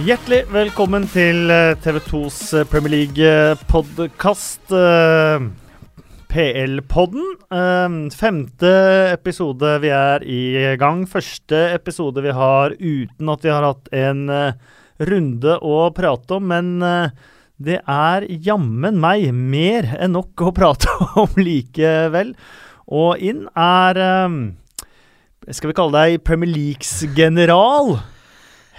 Hjertelig velkommen til eh, TV2s eh, Premier League-podkast. PL-podden. Eh, Femte episode vi er i gang. Første episode vi har uten at vi har hatt en runde å prate om. Men det er jammen meg mer enn nok å prate om likevel. Og inn er Skal vi kalle deg Premier Leagues general?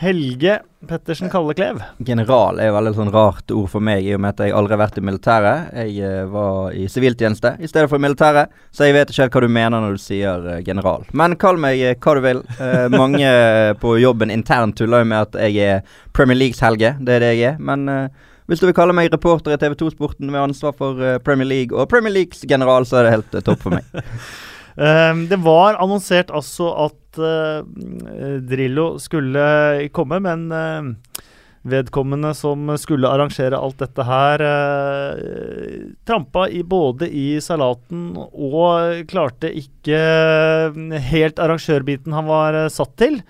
Helge Pettersen Kalleklev. General er jo veldig sånn rart ord for meg, i og med at jeg aldri har vært i militæret. Jeg eh, var i siviltjeneste i stedet for militæret, så jeg vet ikke helt hva du mener når du sier eh, general. Men kall meg eh, hva du vil. Eh, mange på jobben internt tuller jo med at jeg er Premier Leagues-Helge. Det er det jeg er. Men eh, hvis du vil kalle meg reporter i TV 2-sporten med ansvar for Premier League og Premier Leagues general, så er det helt topp for meg. Um, det var annonsert altså at uh, Drillo skulle komme, men uh, vedkommende som skulle arrangere alt dette her, uh, trampa i både i salaten og klarte ikke helt arrangørbiten han var satt til.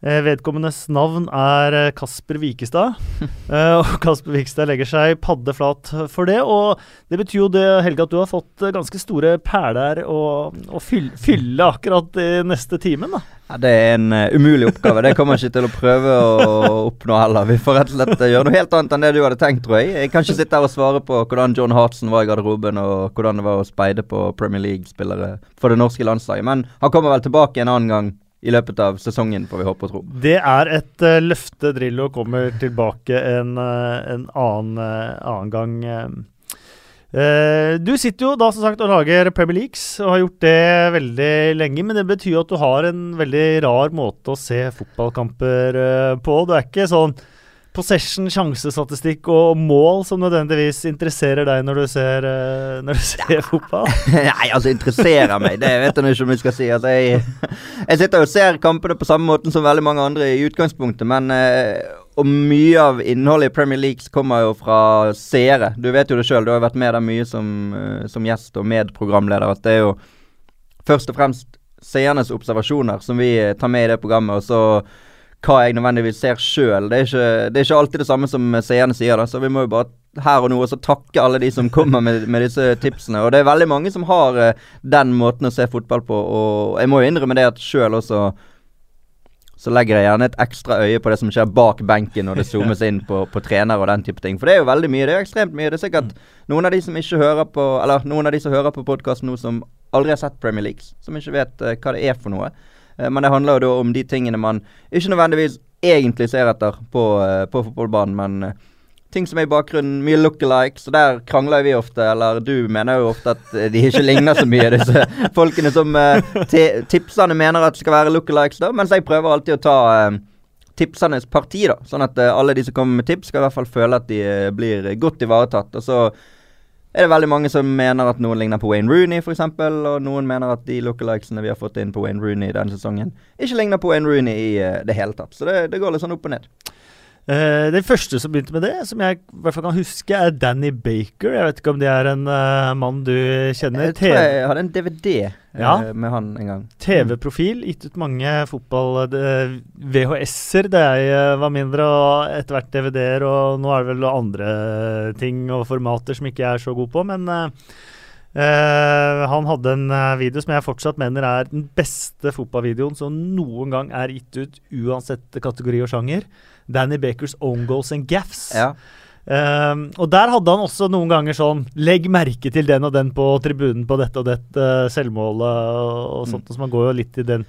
Eh, vedkommendes navn er eh, Kasper Wikestad. eh, og Kasper Vikestad legger seg paddeflat for det. Og det betyr jo det, Helge, at du har fått ganske store perler å, å fylle, akkurat i neste timen. da. Ja, det er en umulig oppgave. Det kommer jeg ikke til å prøve å oppnå heller. Vi får rett og slett gjøre noe helt annet enn det du hadde tenkt, tror jeg. Jeg kan ikke sitte her og svare på hvordan John Hartsen var i garderoben, og hvordan det var å speide på Premier League-spillere for det norske landslaget. Men han kommer vel tilbake en annen gang i løpet av sesongen, får vi håpe og tro. Det er et uh, løfte Drillo kommer tilbake en, uh, en annen, uh, annen gang. du sitter jo da som sagt og lager Premier Leagues og har gjort det veldig lenge. Men det betyr at du har en veldig rar måte å se fotballkamper på. Du er ikke sånn possession, sjansestatistikk og mål som nødvendigvis interesserer deg når du ser, uh, når du ser ja. fotball? Nei, altså interesserer meg, det vet jeg ikke om jeg skal si. Altså, jeg, jeg sitter og ser kampene på samme måten som veldig mange andre i utgangspunktet, men uh, og mye av innholdet i Premier League kommer jo fra seere. Du vet jo det sjøl, du har vært med der mye som, uh, som gjest og medprogramleder. At det er jo først og fremst seernes observasjoner som vi tar med i det programmet. og så hva jeg nødvendigvis ser sjøl. Det, det, er ikke alltid det samme som seerne sier, da, så vi må jo bare her og nå også takke alle de som kommer med, med disse tipsene. Og det er veldig mange som har uh, den måten å se fotball på, og jeg må jo innrømme det at sjøl også så legger jeg gjerne et ekstra øye på det som skjer bak benken når det zoomes inn på, på trener og den type ting. For det er jo veldig mye. Det er jo ekstremt mye. Det er sikkert noen av de som ikke hører på Eller noen av de som hører på podkasten nå, som aldri har sett Premier League, som ikke vet uh, hva det er for noe. Eh, men det handler jo da om de tingene man ikke nødvendigvis egentlig ser etter på, eh, på fotballbanen, men eh, ting som er i bakgrunnen. Mye lookalikes, og der krangler vi ofte. Eller du mener jo ofte at de ikke ligner så mye, disse folkene som tipserne mener at skal være lookalikes, da. Mens jeg prøver alltid å ta tipsernes parti, da. Sånn at alle de som kommer med tips, skal i hvert fall føle at de blir godt ivaretatt. Og så er det veldig mange som mener at noen ligner på Wayne Rooney, f.eks. Og noen mener at de lookalikesene vi har fått inn på Wayne Rooney denne sesongen, ikke ligner på Wayne Rooney i uh, det hele tatt. Så det, det, går litt sånn opp og ned. Uh, den første som begynte med det, som jeg i hvert fall kan huske, er Danny Baker. Jeg vet ikke om det er en uh, mann du kjenner? Jeg tror jeg hadde en DVD ja. med han en gang. TV-profil. Gitt ut mange fotball-VHS-er da jeg var mindre, og etter hvert DVD-er. Og nå er det vel andre ting og formater som ikke jeg er så god på, men Uh, han hadde en uh, video som jeg fortsatt mener er den beste fotballvideoen som noen gang er gitt ut, uansett kategori og sjanger. Danny Bakers own goals and gaffs. Ja. Um, og der hadde han også noen ganger sånn Legg merke til den og den på tribunen på dette og dette uh, selvmålet og, og sånt. Mm. Så man går jo litt i den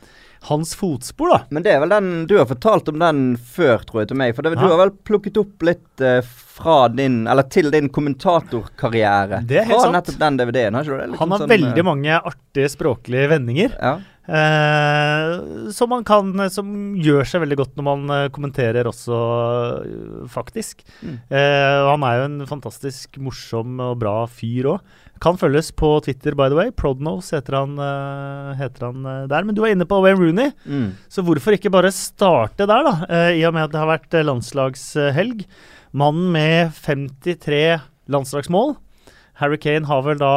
hans fotspor, da. Men det er vel den Du har fortalt om den før, tror jeg, til meg. For det, du har vel plukket opp litt uh, fra din Eller til din kommentatorkarriere. Det er helt fra sant. nettopp den DVD-en. har ikke du det? Han har sånn, veldig uh, mange artige språklige vendinger. Ja. Eh, som man kan Som gjør seg veldig godt når man kommenterer også, faktisk. Mm. han er jo en fantastisk morsom og bra fyr òg. Kan følges på Twitter, by the way. Prodnose heter han, heter han der. Men du er inne på Wayne Rooney, mm. så hvorfor ikke bare starte der, da? Eh, I og med at det har vært landslagshelg. Mannen med 53 landslagsmål. Harry Kane har vel da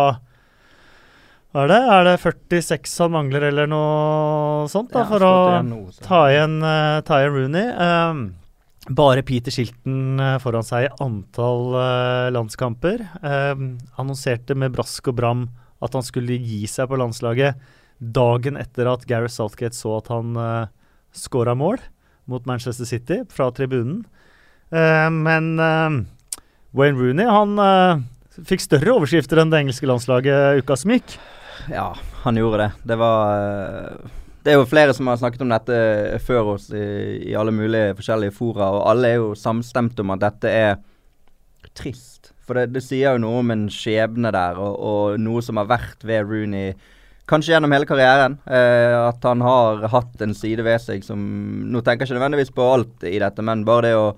hva er det? Er det 46 han mangler, eller noe sånt, da, ja, for å så. ta, igjen, ta igjen Rooney? Um, bare Peter Shilton eh, foran seg i antall uh, landskamper. Um, annonserte med brask og bram at han skulle gi seg på landslaget dagen etter at Gareth Southgate så at han uh, scora mål mot Manchester City fra tribunen. Uh, men Wayne Rooney han fikk større overskrifter enn det engelske landslaget uka som gikk. Ja, han gjorde det. Det var det er jo flere som har snakket om dette før oss i, i alle mulige forskjellige fora, og alle er jo samstemt om at dette er trist. For det, det sier jo noe om en skjebne der, og, og, noe som har vært ved Rooney kanskje gjennom hele karrieren. Eh, at han har hatt en side ved seg som Nå tenker jeg ikke nødvendigvis på alt i dette, men bare det å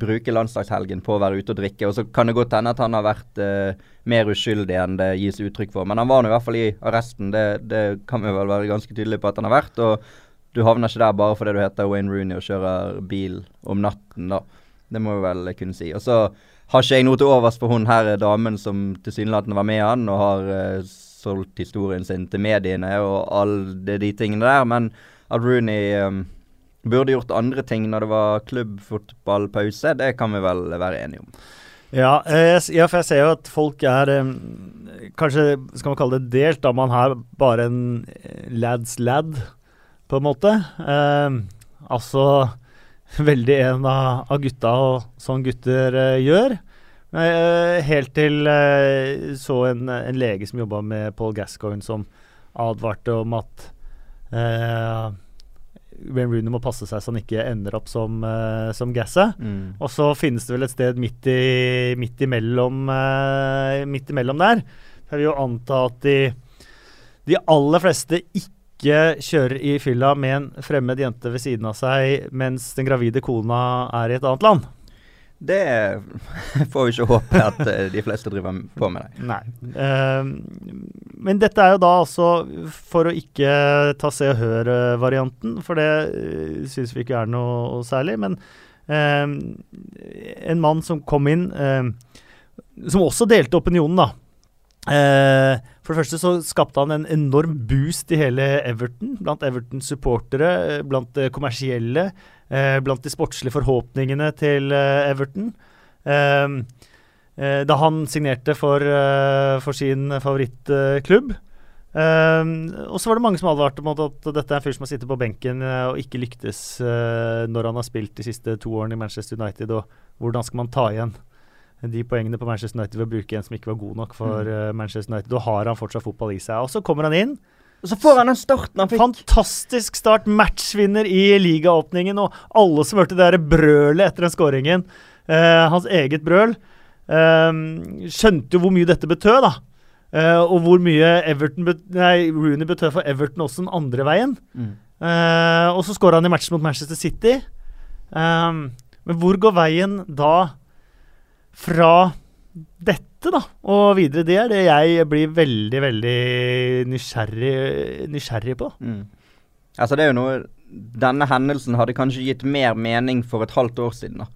bruke landslagshelgen på å være ute og drikke. Og så kan det godt hende at han har vært eh, mer uskyldig enn det gis uttrykk for. Men han var nå i hvert fall i arresten. Det, det, kan vi vel være ganske tydelige på at han har vært. Og du havner ikke der bare fordi du heter Wayne Rooney og kjører bil om natten, da. Det må vi vel kunne si. Og så har ikke jeg noe til overs for hun her damen som tilsynelatende var med han og har eh, solgt historien sin til mediene og alle de tingene der. Men at Rooney um, burde gjort andre ting når det var klubbfotballpause, det kan vi vel være enige om. Ja, eh, ja, for jeg ser jo at folk er eh, Kanskje skal man kalle det delt, da man har bare en eh, lads lad, på en måte. Eh, altså veldig en av, av, gutta, og sånn gutter eh, gjør. Eh, helt til så en, en, lege som jobba med Paul Gascoigne, som advarte om at Wayne Rooney må passe seg så han ikke ender opp som, uh, som Gasse. Mm. Og så finnes det vel et sted midt, i, midt, imellom, uh, midt imellom der. Jeg vil jo anta at de, de aller fleste ikke kjører i fylla med en fremmed jente ved siden av seg mens den gravide kona er i et annet land. Det får vi ikke håpe at eh, de fleste driver på med. Det. Nei. Uh, men dette er jo da altså for å ikke ta Se og Hør-varianten, for det uh, syns vi ikke er noe særlig. Men uh, en mann som kom inn, som også delte opinionen, da. for det første så skapte han en enorm boost i hele Everton, blant Evertons supportere, blant kommersielle eh, blant de sportslige forhåpningene til eh, Everton. Ehm, eh, da han signerte for, eh, for sin favorittklubb. Um, og så var det mange som advarte mot at dette er en fyr som har sittet på benken og ikke lyktes når han har spilt de siste to årene i Manchester United. Og hvordan skal man ta igjen de poengene på Manchester United ved å bruke en som ikke var god nok for uh, Manchester United? Da har han fortsatt fotball i seg. Og så kommer han inn. Og så får han den starten han fikk. Fantastisk start. Matchvinner i ligaåpningen. Og alle som hørte det der brølet etter den skåringen, eh, hans eget brøl, eh, skjønte jo hvor mye dette betød, da. Eh, og hvor mye Everton bet nei, Rooney betød for Everton også den andre veien. Mm. Eh, og så skåra han i matchen mot Manchester City. Eh, men hvor går veien da fra dette? Dette, da, og videre, det er det jeg blir veldig, veldig nysgjerrig, nysgjerrig på. Mm. Altså, det er jo noe Denne hendelsen hadde kanskje gitt mer mening for et halvt år siden, da.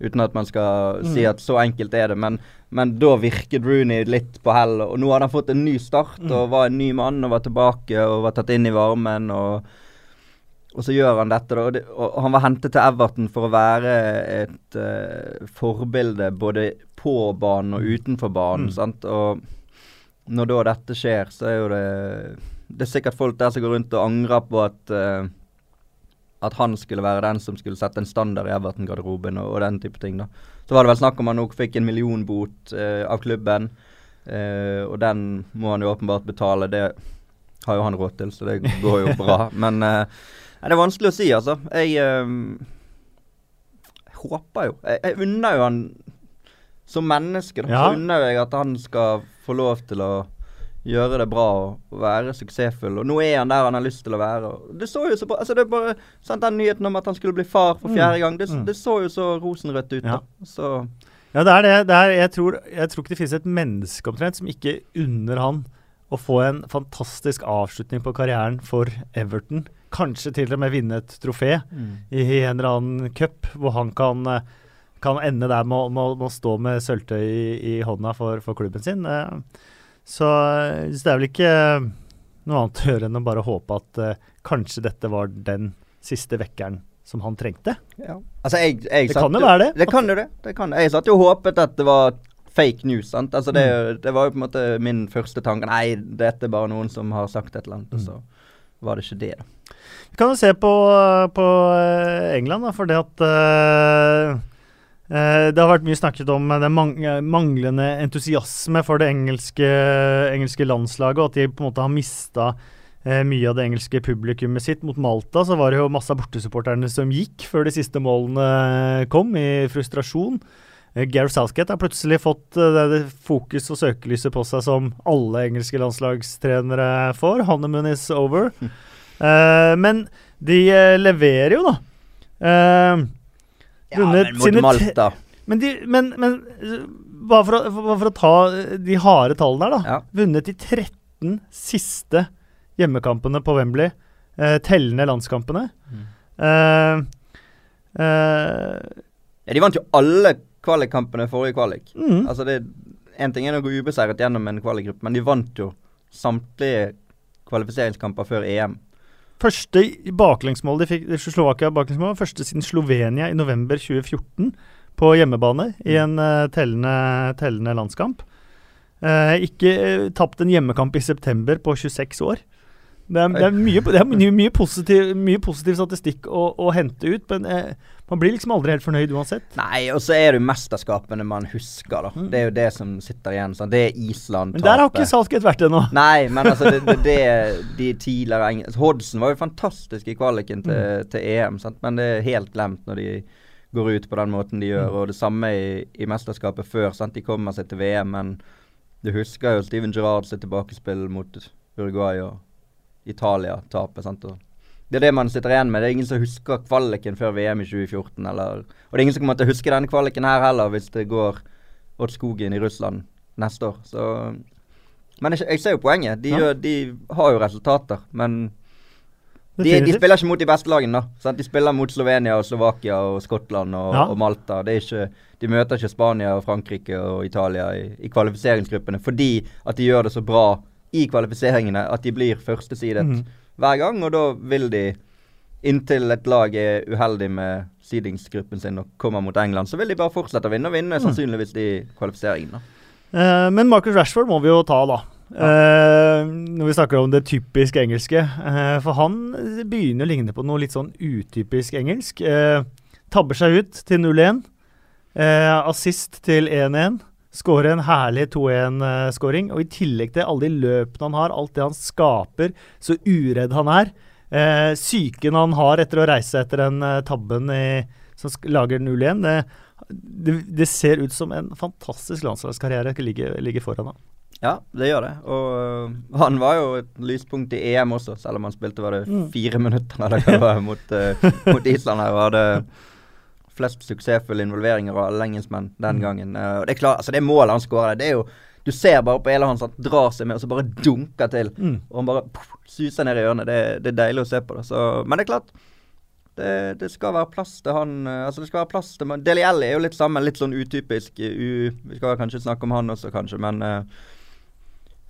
Uten at man skal mm. si at så enkelt er det. Men, men, da virket Rooney litt på hell. Og nå hadde han fått en ny start mm. og var en ny mann og var tilbake og var tatt inn i varmen. og og så gjør han dette, da. Og, han var hentet til Everton for å være et uh, forbilde både på banen og utenfor banen. Mm. sant? Og når da dette skjer, så er jo det Det er sikkert folk der som går rundt og angrer på at uh, at han skulle være den som skulle sette en standard i Everton-garderoben og, og, den type ting. da. Så var det vel snakk om han nok fikk en millionbot uh, av klubben, uh, og den må han jo åpenbart betale. Det har jo han råd til, så det går jo bra. Men uh, det er vanskelig å si, altså. Jeg håper jo Jeg, jeg unner jo han som menneske, da, ja. så unner jeg at han skal få lov til å gjøre det bra og være suksessfull. Og nå er han der han har lyst til å være. Det så jo så bra altså det er bare sant, Den nyheten om at han skulle bli far for fjerde mm. gang, det, mm. det så jo så rosenrødt ut. Ja. da. Så ja, det er det. det er, jeg, tror, jeg, tror, ikke det finnes et menneske omtrent som ikke unner han å få en fantastisk avslutning på karrieren for Everton. Kanskje til og med vinne et trofé mm. i en eller annen cup, hvor han kan uh, kan ende der med, med, med å stå med sølvtøy i, i hånda for, for, klubben sin. Eh, så, så, det er vel ikke noe annet å gjøre enn å bare håpe at uh, kanskje dette var den siste vekkeren som han trengte. Ja. Altså, jeg, jeg Det satt kan jo være det. Det kan jo det. det kan. Jeg satt jo og håpet at det var fake news. sant? Altså, det, Mm. det var jo på en måte min første tanke. Nei, dette er bare noen som har sagt et eller annet. Og Mm. så var det ikke det, da. Vi kan jo se på, på eh, England, da, for det at eh, eh, Det har vært mye snakket om eh, den manglende entusiasme for det engelske, engelske landslaget, og at de på en måte har mista eh, mye av det engelske publikummet sitt. Mot Malta så var det jo masse av bortesupporterne som gikk før de siste målene kom, i frustrasjon. Eh, Gareth Southgate har plutselig fått eh, det, fokus og søkelyset på seg som alle engelske landslagstrenere får. Honeymoon is over. Eh, men de eh, leverer jo, da. Eh, Ja, Vunnet men mot Malta. men, de, men, men bare, for å, bare for å ta eh, de harde tallene her, da. Ja. Vunnet de 13 siste hjemmekampene på Wembley. eh, tellende landskampene. Mm. Eh, eh, Ja, de vant jo alle kvalikkampene forrige kvalik. mm, Altså det En ting er å gå ubeseiret gjennom en kvalikgruppe, men de vant jo samtlige kvalifiseringskamper før EM. Første baklengsmål de fikk Slovakia baklengsmål, første siden Slovenia i november 2014 på hjemmebane i en uh, tellende, tellende landskamp. Uh, ikke uh, tapt en hjemmekamp i september på 26 år. Det er, det er, mye, det er mye, mye, positiv, mye positiv statistikk å, å hente ut, men eh, man blir liksom aldri helt fornøyd uansett. Nei, og så er det jo mesterskapene man husker, da. Mm. Det er jo det som sitter igjen. sånn. Det er Island. Men der har ikke Southgate vært ennå. Nei, men altså det, det, det de tidligere eng- altså, Hodgson var jo fantastisk i kvaliken til, Mm. til EM, sant? men det er helt glemt når de går ut på den måten de gjør. Mm. Og det samme i, i mesterskapet før. sant? De kommer seg til VM, men du husker jo Steven Gerrard sitt tilbakespill mot Uruguay og Italia-tapet. sant? Og det er det man sitter igjen med. Det er ingen som husker kvaliken før VM i 2014. Eller, og det er ingen som kommer til å huske denne kvaliken her heller, hvis det går åt skogen i Russland neste år. Så Men jeg, jeg ser jo poenget. De, Ja. gjør, de har jo resultater, men de, de spiller ikke mot de beste lagene, da. Sant? De spiller mot Slovenia og Slovakia og Skottland og, Ja. og Malta. Det ikke, de møter ikke Spania og Frankrike og Italia i, i kvalifiseringsgruppene fordi at de gjør det så bra i kvalifiseringene at de blir førstesidet Mhm. Hver gang. Og da vil de, inntil et lag er uheldig med seedingsgruppen sin og kommer mot England, så vil de bare fortsette å vinne og vinne Mm. sannsynligvis de kvalifiseringen. Uh, men Marcus Rashford må vi jo ta, da. Uh, når vi snakker om det typisk engelske. Uh, for han begynner å ligne på noe litt sånn utypisk engelsk. Uh, tabber seg ut til 0-1. Eh, assist til 1-1. Skårer en herlig 2-1-skåring. og i tillegg til alle de løpene han har, alt det han skaper, så uredd han er. Eh, psyken han har etter å reise etter den eh, tabben i, som lager 0-1. Det, det, det ser ut som en fantastisk landslagskarriere ligger, ligger foran ham. Ja, det gjør det. Og uh, han var jo et lyspunkt i EM også, selv om han spilte var det Mm. fire minutter eller hva det var mot, uh, mot Island her. Og hadde flest suksessfulle involveringer av alle engelskmenn den Mm. gangen. Uh, det er klart, altså det målet han skårer, det er jo Du ser bare på hele hans at han drar seg med, og så bare dunker til. Mm. Og han bare puff, suser ned i hjørnet. Det, det er deilig å se på det. Så, men det er klart, det, det skal være plass til han eh, Altså det skal være plass til Deli Alli er jo litt sammen, litt sånn utypisk. eh, U, vi skal kanskje snakke om han også, kanskje, men uh,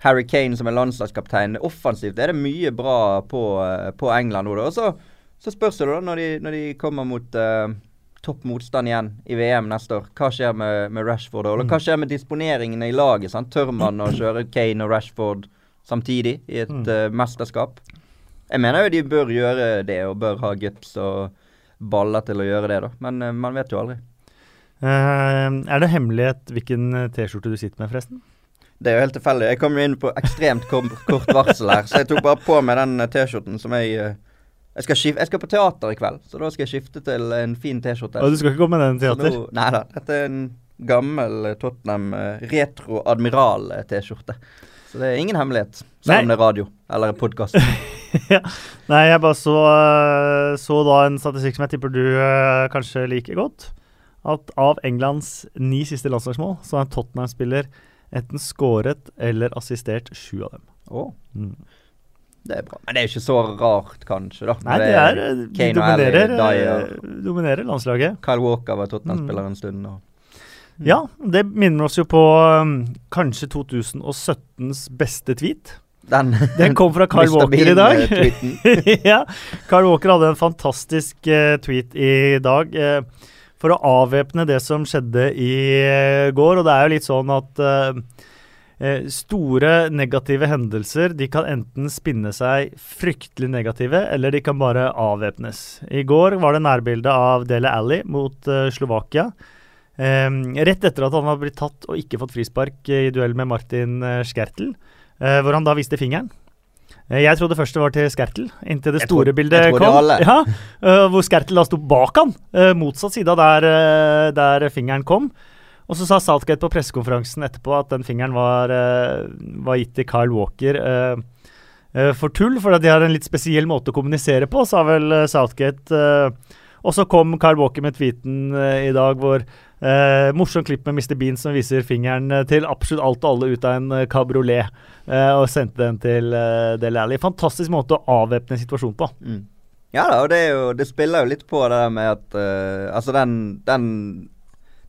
Harry Kane som er landslagskaptein. Offensivt er det mye bra på, på England nå. Og så, så spørs det da, når de, når de kommer mot eh, topp motstand igjen i VM neste år, hva skjer med, med Rashford? Eller hva skjer med disponeringene i laget? sant? Tør man å kjøre Kane og Rashford samtidig i et Mm. uh, mesterskap? Jeg mener jo de bør gjøre det, og bør ha guts og baller til å gjøre det, da. Men uh, man vet jo aldri. Uh, er det hemmelighet hvilken T-skjorte du sitter med, forresten? Det er jo helt tilfeldig. Jeg kom jo inn på ekstremt kort, varsel her, så jeg tok bare på meg den T-skjorten som jeg jeg skal, skif jeg skal på teater i kveld, så da skal jeg skifte til en fin T-skjorte. Og du skal ikke gå med den teater? nå- Nei da. Dette er en gammel eh, Tottenham eh, retro admiral-T-skjorte. Så det er ingen hemmelighet. Selv om det er radio eller podkast. ja. Nei, jeg bare så, eh, så da en statistikk som jeg tipper du eh, kanskje liker godt. At av Englands ni siste landslagsmål, så har en Tottenham-spiller enten skåret eller assistert sju av dem. Oh. Mm. Det er bra. Men det er ikke så rart, kanskje, da. Nei, det er eh, De Kane og Alli, dominerer, eh, dominerer landslaget. Kyle Walker var Tottenham-spiller en stund. Og Ja, det minner oss jo på um, kanskje 2017s beste tweet. Den, Den kom fra Carl Walker i dag. Ja, Carl Walker hadde en fantastisk uh, tweet i dag Uh, for å avvæpne det som skjedde i uh, går. Og det er jo litt sånn at eh, eh, store negative hendelser de kan enten spinne seg fryktelig negative, eller de kan bare avvæpnes. I går var det nærbilde av Dele Alli mot eh, Slovakia. Eh, rett etter at han var blitt tatt og ikke fått frispark i duell med Martin eh, Skertel, eh, hvor han da viste fingeren. Eh, Jeg trodde først det var til Skertel, inntil det store tror, bildet trodde kom. alle. Ja, eh, hvor Skertel da sto bak han, eh, motsatt side av der, eh, der fingeren kom. Og så sa Southgate på pressekonferansen etterpå at den fingeren var, eh, var gitt til Kyle Walker eh, eh, for tull, for de har en litt spesiell måte å kommunisere på, sa vel Southgate. og så kom Kyle Walker med tweeten i dag hvor eh, Morsom klipp med Mr. Bean som viser fingeren til absolutt alt og alle ut av en kabriolet, eh, og sendte den til uh, Del Alli. Fantastisk måte å avvæpne en situasjon på. Mm. Ja da, og det, jo, det spiller jo litt på det der med at uh, Altså, den, den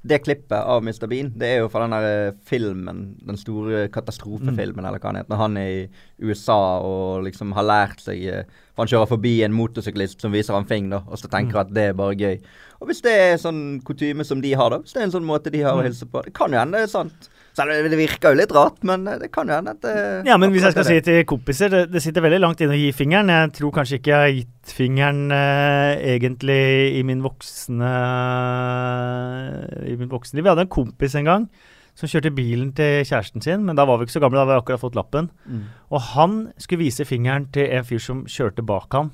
Det klippet av Mr. Bean, det er jo fra den der eh, filmen, den store katastrofefilmen, eller hva han heter, når han er i USA og liksom har lært seg eh, For han kjører forbi en motorsyklist som viser han fing, da, og så tenker han at det er bare gøy. Og hvis det er sånn kutyme som de har, da, hvis det er en sånn måte de har å hilse på Det kan jo hende det er sant. Om det virker jo litt rart, men eh, det kan jo hende at det Ja, men hvis jeg skal det. si til kompiser, det, det sitter veldig langt inne å gi fingeren. Jeg tror kanskje ikke jeg har gitt fingeren eh, egentlig i min voksne I min voksenliv. Vi hadde en kompis en gang som kjørte bilen til kjæresten sin, men da var vi ikke så gamle, da hadde vi akkurat fått lappen. Mm. Og han skulle vise fingeren til en fyr som kjørte bak han.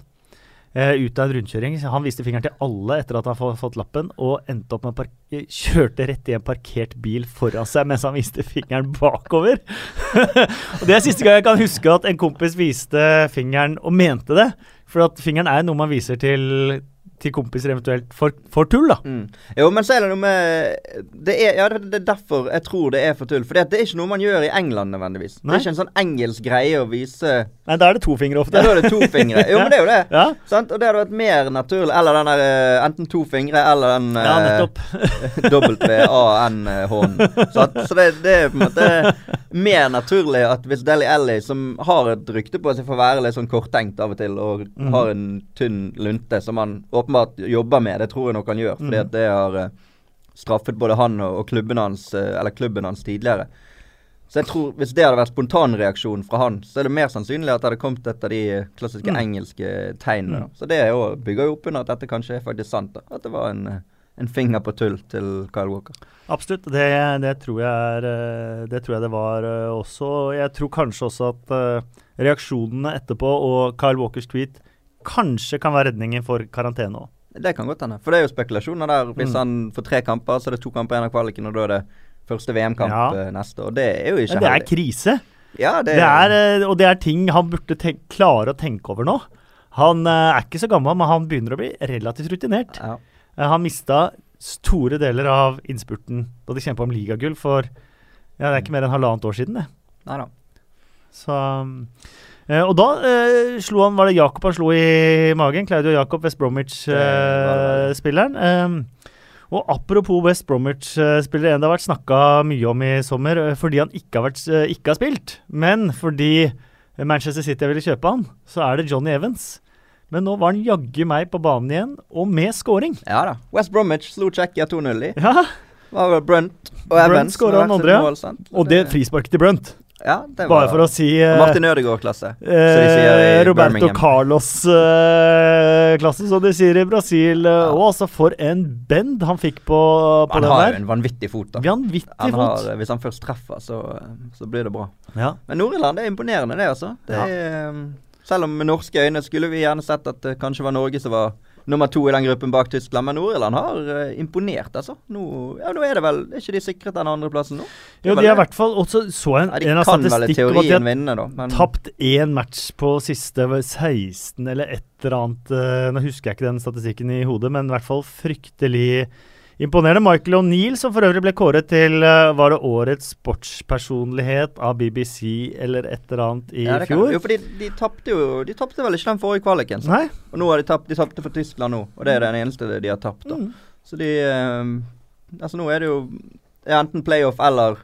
Eh, ut av en rundkjøring. Han viste fingeren til alle etter at han hadde fått lappen, og endte opp med å kjørte rett i en parkert bil foran seg mens han viste fingeren bakover. og Det er siste gang jeg kan huske at en kompis viste fingeren og mente det. For at fingeren er noe man viser til, til kompiser eventuelt for, for tull, da. Mm. Jo, men så er det noe med det er, Ja, det, det er derfor jeg tror det er for tull. For det er ikke noe man gjør i England nødvendigvis. Det er ikke en sånn engelsk greie å vise Nei, da er det to fingre ofte. Ja, da er det to fingre. Jo, men det er jo det. Ja, Sant? Og det hadde vært mer naturlig. Eller den der eh, enten to fingre eller den ja eh, nettopp. W-A-N-H-en. Så, så det, det er på en måte mer naturlig at hvis Deli Ellie, som har et rykte på seg for å være litt sånn korttenkt av og til, og mm. har en tynn lunte som han åpenbart jobber med, det tror jeg nok han gjør, fordi Mhm. at det har eh, straffet både han og, klubben hans, eh, eller klubben hans tidligere. Så jeg tror Hvis det hadde vært spontanreaksjonen fra han, så er det mer sannsynlig at det hadde kommet et av de eh, klassiske Mm. engelske tegnene. Mm. Så det er jo, bygger jo opp under at dette kanskje er faktisk sant. da. At det var en, en finger på tull til Kyle Walker. Absolutt. Det, det, tror jeg er, det tror jeg det var også. Jeg tror kanskje også at reaksjonene etterpå og Kyle Walkers tweet kanskje kan være redningen for karantene òg. Det kan godt hende. For det er jo spekulasjoner der. Hvis Mm. han får tre kamper, så er det to kamper igjen av kvaliken, og da er det første VM-kamp Ja. eh, neste. år. det er jo ikke Det er krise. Ja, det, Det er, eh, og det er ting han burde tenk, klare å tenke over nå. Han eh, er ikke så gammel, men han begynner å bli relativt rutinert. ja. Han mista store deler av innspurten da de kjempa om ligagull for ja, det er ikke mer enn halvannet år siden. det. Nei da. Så, eh, og da eh, slo han Var det Jakob han slo i magen? Claudio Jakob, West. Bromwich-spilleren. Eh, og apropos West Bromwich-spiller, en det har vært snakka mye om i sommer eh, fordi han ikke har, vært, eh, ikke har spilt, men fordi Manchester City ville kjøpe han, så er det Johnny Evans. Men nå var han jaggu meg på banen igjen, og med scoring. Ja da. West Bromwich slo Tsjekkia 2-0 i. Ja, Var vel Brunt og Evans. Brunt skåra den andre, ja. og det frisparket til Brunt. Ja, det var Bare for å si uh, Martin Ødegaard-klasse. sier Eh, Roberto Carlos-klasse, som de sier i Brasil. eh, Ja. Og altså, for en bend han fikk på, på Han den har jo der. en vanvittig fot, da. Vanvittig Han har, hvis han først treffer, så, så blir det bra. Ja. Men Nord-Irland er imponerende, det, altså. Det er, selv om med norske øyne skulle vi gjerne sett at det kanskje var Norge som var nummer to i den gruppen bak Tyskland, men Nord-Irland har eh, imponert, altså. Nå, ja, nå er det vel Er ikke de sikret den andreplassen nå? Jo, de har i hvert fall også så en, Ja, en av kan vel i statistikk om at de har vinne, da. Men tapt én match på siste 16 eller et eller annet eh, Nå husker jeg ikke den statistikken i hodet, men i hvert fall fryktelig imponerende. Michael O'Neill, som for øvrig ble kåret til eh, Var det årets sportspersonlighet av BBC eller et eller annet i ja, fjor? Jo, for de tapte jo De tapte vel ikke den forrige kvaliken. Nei? Og nå har de tapt De tapte for Tyskland nå, og det er den eneste de har tapt. da Mm. Så de eh, Altså, nå er det jo enten playoff eller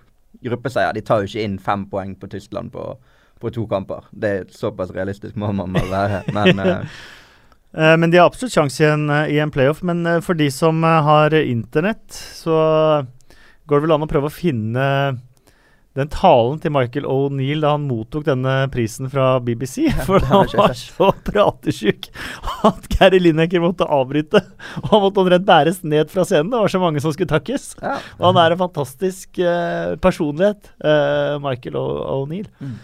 gruppeseier. De tar jo ikke inn fem poeng på Tyskland på, på to kamper. Det er såpass realistisk må man vel være. Men Eh, men de har absolutt sjanse i, eh, i en playoff. Men eh, for de som eh, har internett, så går det vel an å prøve å finne den talen til Michael O'Neill da han mottok denne prisen fra BBC. For han var så pratesjuk at Gary Lineker måtte avbryte. Og han måtte omtrent bæres ned fra scenen. Det var så mange som skulle takkes. ja. Og han er en fantastisk uh, personlighet, uh, Michael O'Neill. Mm.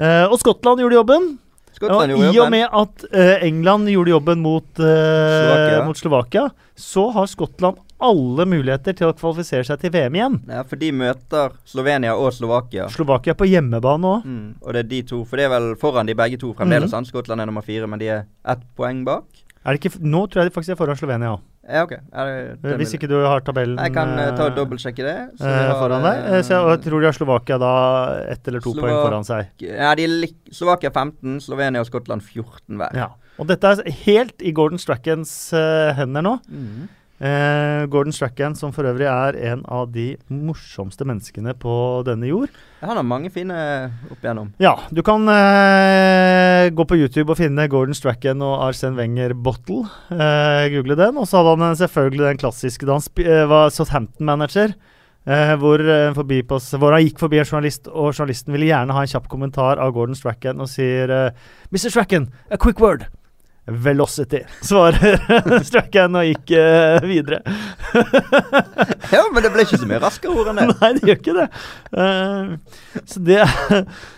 Uh, og Skottland gjorde jobben. Skottland gjorde I og med at uh, England gjorde jobben mot, uh, Slovakia. mot Slovakia, så har Skottland alle muligheter til å kvalifisere seg til VM igjen. Ja, for de møter Slovenia og Slovakia. Slovakia på hjemmebane òg. Mm. Og det er de to, for det er vel foran de begge to fremdeles. Mm? Skottland er nummer fire, men de er ett poeng bak. Er det ikke Nå tror jeg de faktisk er foran Slovenia òg. Ja, ok. Hvis ikke du har tabellen Jeg kan eh, ta og eh, dobbeltsjekke det. så eh, har, foran deg. Så jeg, tror de har Slovakia da ett eller to Slovak- poeng foran seg. Ja, Slovakia 15, Slovenia og Skottland 14 hver. Ja. Og dette er helt i Gordon Strackens uh, hender nå. Mhm. Eh, Gordon Strachan, som for øvrig er en av de morsomste menneskene på denne jord. Han har mange fine opp igjennom. Ja, du kan eh, gå på YouTube og finne Gordon Strachan og Arsen Wenger Bottle. Eh, google den. Og så hadde han eh, selvfølgelig den klassiske da han eh, var Southampton-manager. Eh, hvor, hvor han gikk forbi en journalist, og journalisten ville gjerne ha en kjapp kommentar av Gordon Strachan og sier Mr. Strachan, a quick word. Velocity, svarer Strachan og gikk uh, videre. Ja, men det ble ikke så mye raskere ord enn det. Nei, det gjør ikke det. Uh, så det,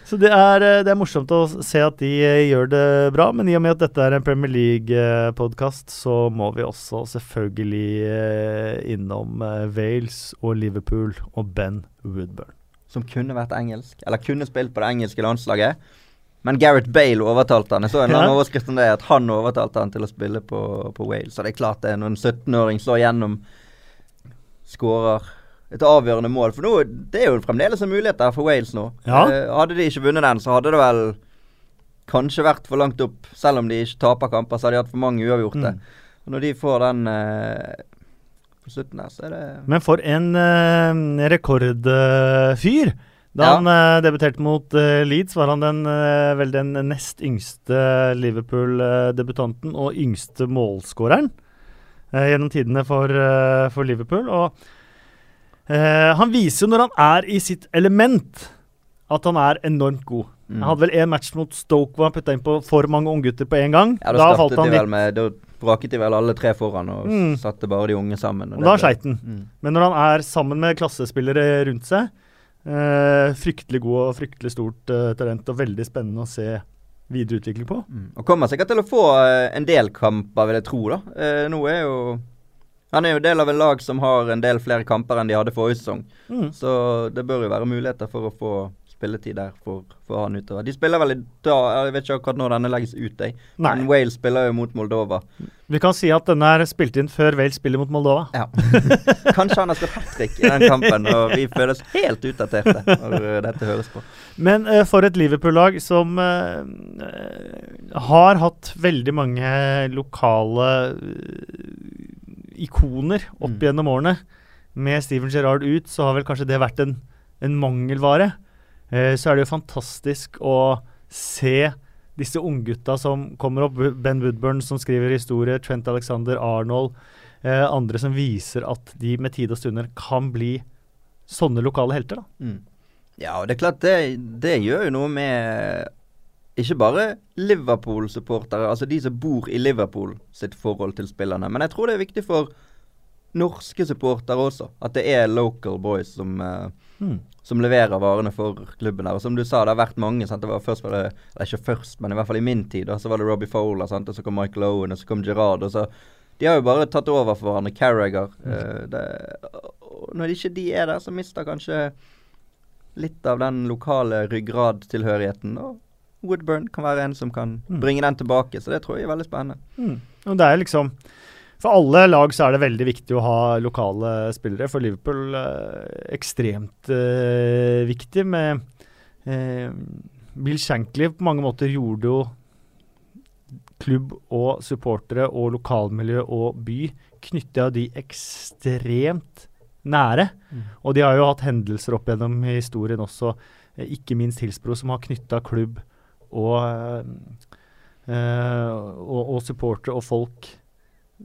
så det, er, eh, det er morsomt å se at de eh, gjør det bra. Men i og med at dette er en Premier League-podkast, så må vi også selvfølgelig eh, innom eh, Wales og Liverpool og Ben Woodburn. Som kunne vært engelsk, eller kunne spilt på det engelske landslaget. Men Gareth Bale overtalte han. Jeg så en Ja. overskrift om det, at han overtalte han til å spille på, på Wales. Så det er klart det, når en 17-åring slår gjennom, skårer et avgjørende mål. For nå, det er jo fremdeles en mulighet der for Wales nå. Ja. Eh, hadde de ikke vunnet den, så hadde det vel kanskje vært for langt opp. Selv om de ikke taper kamper, så hadde de hatt for mange uavgjorte. Mm. Og når de får den eh, på slutten der, så er det Men for en eh, rekordfyr! Da Ja. han eh, debuterte mot eh, Leeds, var han den, eh, vel den nest yngste Liverpool-debutanten og yngste målskåreren gjennom tidene for, for Liverpool. Og eh, han viser jo når han er i sitt element, at han er enormt god. Mm. Han hadde vel én match mot Stoke hvor han putta inn på for mange unggutter på en gang. Ja, da, falt han litt, med Da braket de vel alle tre foran og Mm. satte bare de unge sammen. og da det sleit han. Mm. Men når han er sammen med klassespillere rundt seg eh, Fryktelig god og fryktelig stort eh, talent, og veldig spennende å se videre utvikling på. Mm. Og kommer sikkert til å få eh, en del kamper, vil jeg tro. da. Eh, nå er jo Han er jo del av en lag som har en del flere kamper enn de hadde forrige sesong. Mm. Så det bør jo være muligheter for å få spilletid der for, for han utover. De spiller vel i dag Jeg vet ikke akkurat når denne legges ut, jeg. Nei. Men Wales spiller jo mot Moldova. Vi kan si at denne er spilt inn før Wales spiller mot Moldova. Ja. Kanskje han har skåret hat trick i den kampen, og vi føles helt utdaterte når eh, dette høres på. Men uh, for et Liverpool-lag som eh, har hatt veldig mange lokale ikoner opp Mm. gjennom årene, med Steven Gerrard ut, så har vel kanskje det vært en, en mangelvare. Eh, så er det jo fantastisk å se disse unggutta som kommer opp. Ben Woodburn som skriver historie, Trent Alexander Arnold. Eh, andre som viser at de med tid og stunder kan bli sånne lokale helter. da. Mm. Ja, og det er klart det, det gjør jo noe med ikke bare Liverpool-supportere, altså de som bor i Liverpool sitt forhold til spillerne. Men jeg tror det er viktig for norske supportere også. At det er local boys som, uh, Mm. som leverer varene for klubben der. Og som du sa, det har vært mange. sant? Det var først var det, eller Ikke først, men i hvert fall i min tid. da, Så var det Robbie Fowler, sant? og så kom Michael Owen, og så kom Gerard. og så De har jo bare tatt over for hverandre. Carragher. det, og når ikke de er der, så mister kanskje litt av den lokale ryggradtilhørigheten. Og Woodburn kan være en som kan Mm. bringe den tilbake. Så det tror jeg er veldig spennende. Mm. Og det er liksom For alle lag så er det veldig viktig å ha lokale spillere. For Liverpool eh, ekstremt eh, viktig med eh, Bill Shankly på mange måter gjorde jo klubb og supportere og lokalmiljø og by knytta de ekstremt nære. Mm. Og de har jo hatt hendelser opp gjennom historien også, eh, ikke minst Hilsbro, som har knytta klubb og, eh, eh, og, og supportere og folk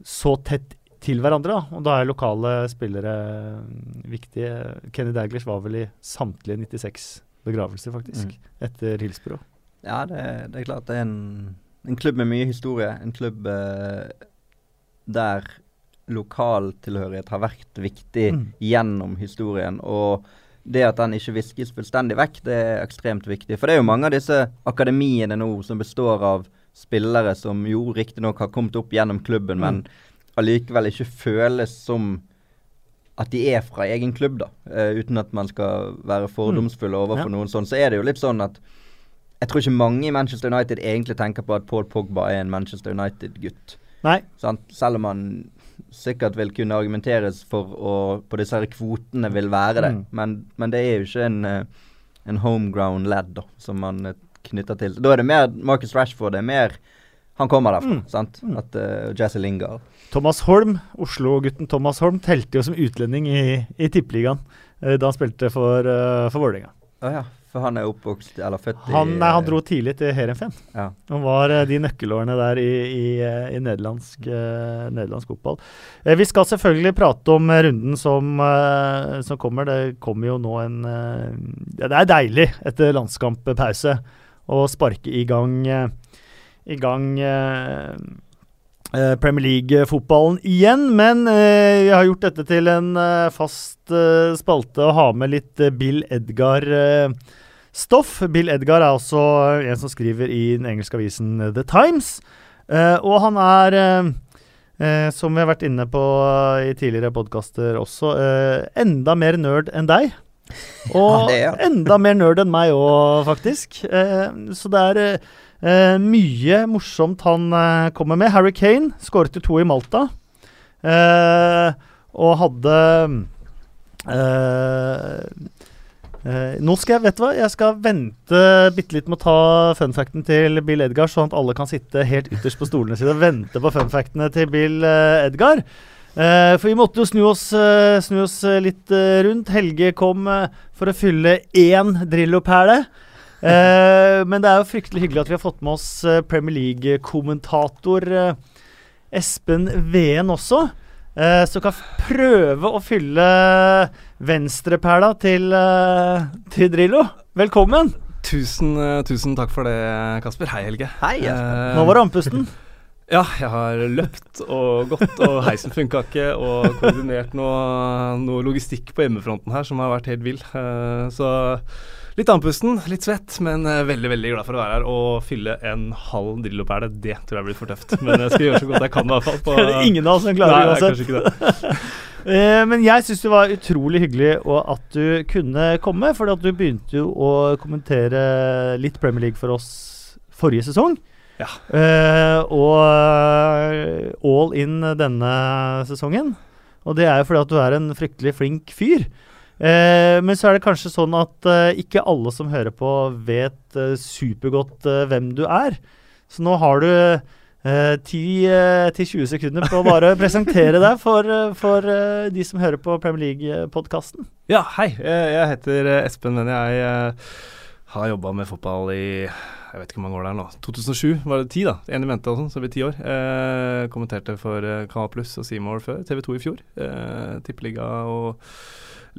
så tett til hverandre. Da. Og da er lokale spillere mm, viktige. Kenny Daglish var vel i samtlige 96 begravelser, faktisk, Mm. etter Hillsborough. Ja, det, det er klart det er en, en klubb med mye historie. En klubb eh, der lokaltilhørighet har vært viktig Mm. gjennom historien. Og det at den ikke viskes fullstendig vekk, det er ekstremt viktig. For det er jo mange av disse akademiene nå som består av spillere som jo riktignok har kommet opp gjennom klubben, men allikevel ikke føles som at de er fra egen klubb, da. Uh, uten at man skal være fordomsfull overfor Ja. noen sånn. Så er det jo litt sånn at jeg tror ikke mange i Manchester United egentlig tenker på at Paul Pogba er en Manchester United-gutt. Nei, Sant? Selv om han sikkert vil kunne argumenteres for å på disse her kvotene vil være det. Mm. Men, men det er jo ikke en, eh, en homeground lad da, som man eh, knytter til. Da er det mer Marcus Rashford. Det er mer Han kommer derfra, Mm. sant? Mm. At, uh, Jesse Lingard. Thomas Holm, Oslo-gutten Thomas Holm, telte jo som utlending i, i Tippeligaen uh, da han spilte for, uh, for Vålerenga. Oh, ja, for han er oppvokst eller født Han, i nei, han eh, dro tidlig til Heerenveen. Ja. Han var uh, de nøkkelårene der i, i, eh, i nederlandsk, eh, nederlandsk fotball. Eh, vi skal selvfølgelig prate om eh, runden som, eh, som kommer. Det kommer jo nå en eh, Det er deilig etter landskamppause å sparke i gang eh, i gang eh, eh, Premier League-fotballen igjen. Men vi har gjort dette til en fast spalte å ha med litt Bill Edgar-stoff. Bill Edgar er også en som skriver i den engelske avisen The Times. Og han er, som vi har vært inne på i tidligere podkaster også, enda mer nerd enn deg. Og er enda mer nerd enn meg òg, faktisk. Eh, så det er eh, mye morsomt han eh, kommer med. Harry Kane skåret jo to i Malta. Eh, og hadde eh, eh, Nå skal jeg vet du hva, jeg skal vente bitte litt med å ta funfacten til Bill Edgar, sånn at alle kan sitte helt ytterst på stolene sine og vente på funfactene til Bill Edgar. Eh, for vi måtte jo snu oss, eh, snu oss eh, litt rundt. Helge kom for å fylle én Drillo-perle. Eh, men det er jo fryktelig hyggelig at vi har fått med oss Premier League-kommentator Espen Veen også. Uh, som kan prøve å fylle venstreperla til, til Drillo. Velkommen! Tusen, tusen takk for det, Kasper. Hei, Helge. Hei, Nå var det andpusten. Ja, jeg har løpt og gått, og heisen funka ikke, og koordinert noe, noe logistikk på hjemmefronten her som har vært helt vill. Eh, så litt andpusten, litt svett, men eh, veldig veldig glad for å være her og fylle en halv Drillo-perle. Det tror jeg blir for tøft, men jeg skal gjøre så godt jeg kan i hvert fall. På, Det er det ingen av oss som Nei, klarer det er uansett. det. Eh, men jeg syns det var utrolig hyggelig at du kunne komme, for du begynte jo å kommentere litt Premier League for oss forrige sesong. Ja. Uh, og eh, all in denne sesongen. Og det er jo fordi at du er en fryktelig flink fyr. Uh, men så er det kanskje sånn at uh, ikke alle som hører på, vet supergodt hvem du er. Så nå har du eh, 10-20 sekunder på å bare presentere deg for, for de som hører på Premier League-podkasten. Ja, hei. Jeg heter Espen, men jeg har jobba med fotball i jeg vet ikke hvor mange år det er nå. 2007 var det ti, da. En i mente og sånn, så det blir ti år. Eh, kommenterte for eh, Kanal Pluss og Seymour før. TV 2 i fjor. Eh, Tippeliga og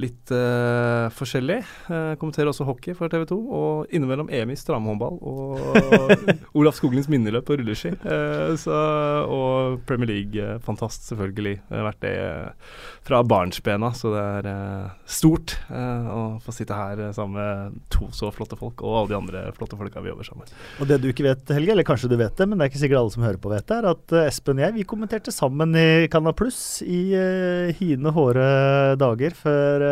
litt uh, forskjellig. Uh, kommenterer også hockey for TV 2. Og innimellom EM i stramhåndball og Olaf Skoglins minneløp på rulleski. Uh, så, og Premier League-fantast, selvfølgelig. Jeg har vært det fra barnsbena, så det er stort å få sitte her sammen med to så flotte folk, og alle de andre flotte folka vi jobber sammen. Og det du ikke vet, Helge, eller kanskje du vet det, men det er ikke sikkert alle som hører på vet det, er at Espen og jeg vi kommenterte sammen i Canal Pluss i hine håre dager før,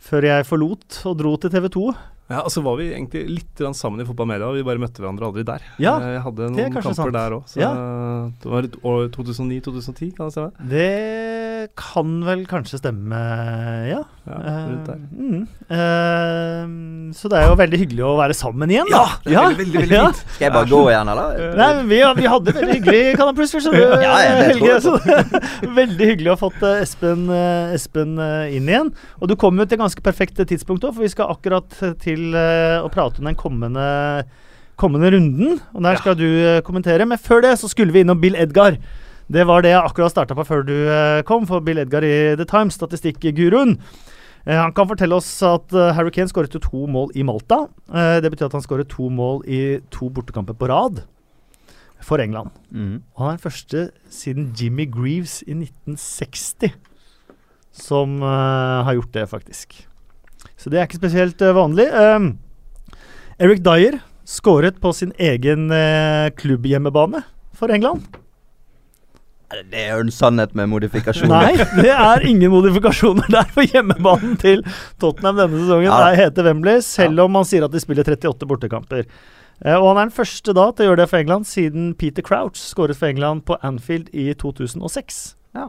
før jeg forlot og dro til TV 2. Ja, og så var vi egentlig litt sammen i fotballmedia, vi bare møtte hverandre aldri der. Ja, Eh, jeg hadde noen kamper sant. der òg, så Ja. det var år 2009-2010, kan det stemme? Det kan vel kanskje stemme, ja. Ja, rundt der. Eh, mm, uh, så det er jo veldig hyggelig å være sammen igjen. Ja, det er veldig, veldig, veldig ja. fint. Skal jeg bare gå igjen, eller? Nei, vi, vi hadde veldig hyggelig i Canal Plus, skjønner du, Ja, ja, Helge. Så, veldig hyggelig å ha fått eh, Espen, eh, Espen eh, inn igjen. Og du kom jo til et ganske perfekt tidspunkt òg, for vi skal akkurat til eh, å prate om den kommende, kommende runden. Og der Ja. skal du eh, kommentere. Men før det så skulle vi innom Bill Edgar. Det var det jeg akkurat starta på før du eh, kom, for Bill Edgar i The Times, statistikkguruen. Eh, han kan fortelle oss at eh, Harry Kane skåret to mål i Malta. Eh, det betyr at han skåret to mål i to bortekamper på rad for England. Mm. Og han er den første siden Jimmy Greaves i 1960 som har gjort det, faktisk. Så det er ikke spesielt vanlig. Um, Eric Dyer skåret på sin egen uh, klubbhjemmebane for England. Det er jo en sannhet med modifikasjoner. Nei, det er ingen modifikasjoner der for hjemmebanen til Tottenham denne sesongen. Ja. Heter Wembley, selv om man sier at de spiller 38 bortekamper. Eh, og han er den første da til å gjøre det for England siden Peter Crouch skåret for England på Anfield i 2006. Ja.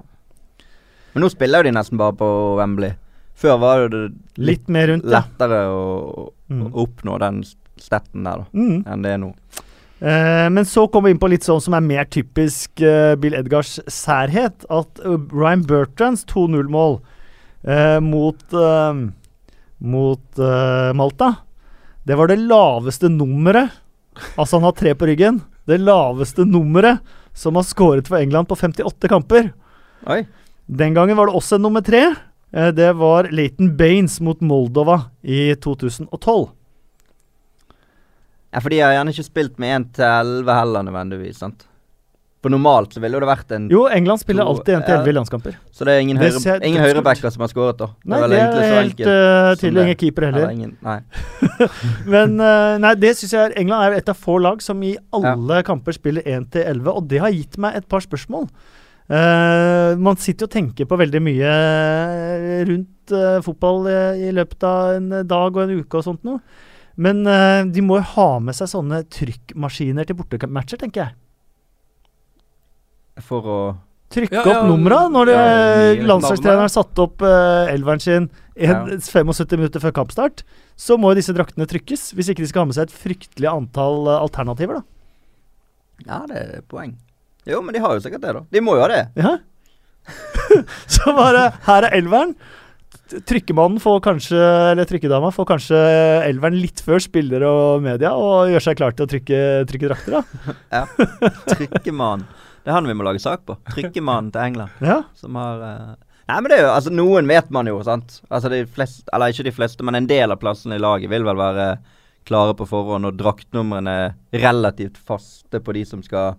Men nå spiller jo de nesten bare på Wembley. Før var det Litt mer rundt, ja. lettere å, Mm. å oppnå den stetten der, da, Mm. enn det er nå. Eh, men så kommer vi inn på litt sånn som er mer typisk eh, Bill Edgars særhet. At uh, Ryan Bertrands 2-0-mål eh, mot, eh, mot eh, Malta Det var det laveste nummeret. Altså, han har tre på ryggen. Det laveste nummeret som har skåret for England på 58 kamper. Oi. Den gangen var det også en nummer tre. Eh, det var Leighton Baines mot Moldova i 2012. Ja, for de har gjerne ikke spilt med 1 til 11 heller, nødvendigvis. sant? For normalt så ville det vært en Jo, England spiller To- alltid 1 til 11 i landskamper. Så det er ingen, Det høyre, ingen høyrebacker som har skåret, da. Nei, det er det er helt uh, tydelig. Ingen keeper heller. Eller ingen, nei. Men uh, nei, det synes jeg er England er et av få lag som i alle kamper spiller 1 til 11, og det har gitt meg et par spørsmål. Uh, man sitter og tenker på veldig mye rundt fotball i løpet av en dag og en uke og sånt noe. Men uh, de må jo ha med seg sånne trykkmaskiner til bortematcher, tenker jeg. For å Trykke Ja, opp numra når ja, landslagstreneren har satte opp uh, elveren sin en, Ja. 75 minutter før kampstart, så må jo disse draktene trykkes. Hvis ikke de skal ha med seg et fryktelig antall uh, alternativer, da. Ja, det er poeng. Jo, men de har jo sikkert det, da. De må jo ha det. Ja. så bare Her er elveren. Trykkemannen får kanskje, eller trykkedama får kanskje elveren litt før spillere og media, og gjør seg klar til å trykke, trykke drakter, da. Trykkemann. Det er han vi må lage sak på. Trykkemannen til England. Ja. Som har uh... Nei, men det er jo Altså, noen vet man jo, sant. Altså de fleste Eller ikke de fleste, men en del av plassene i laget vil vel være klare på forhånd, og draktnumrene er relativt faste på de som skal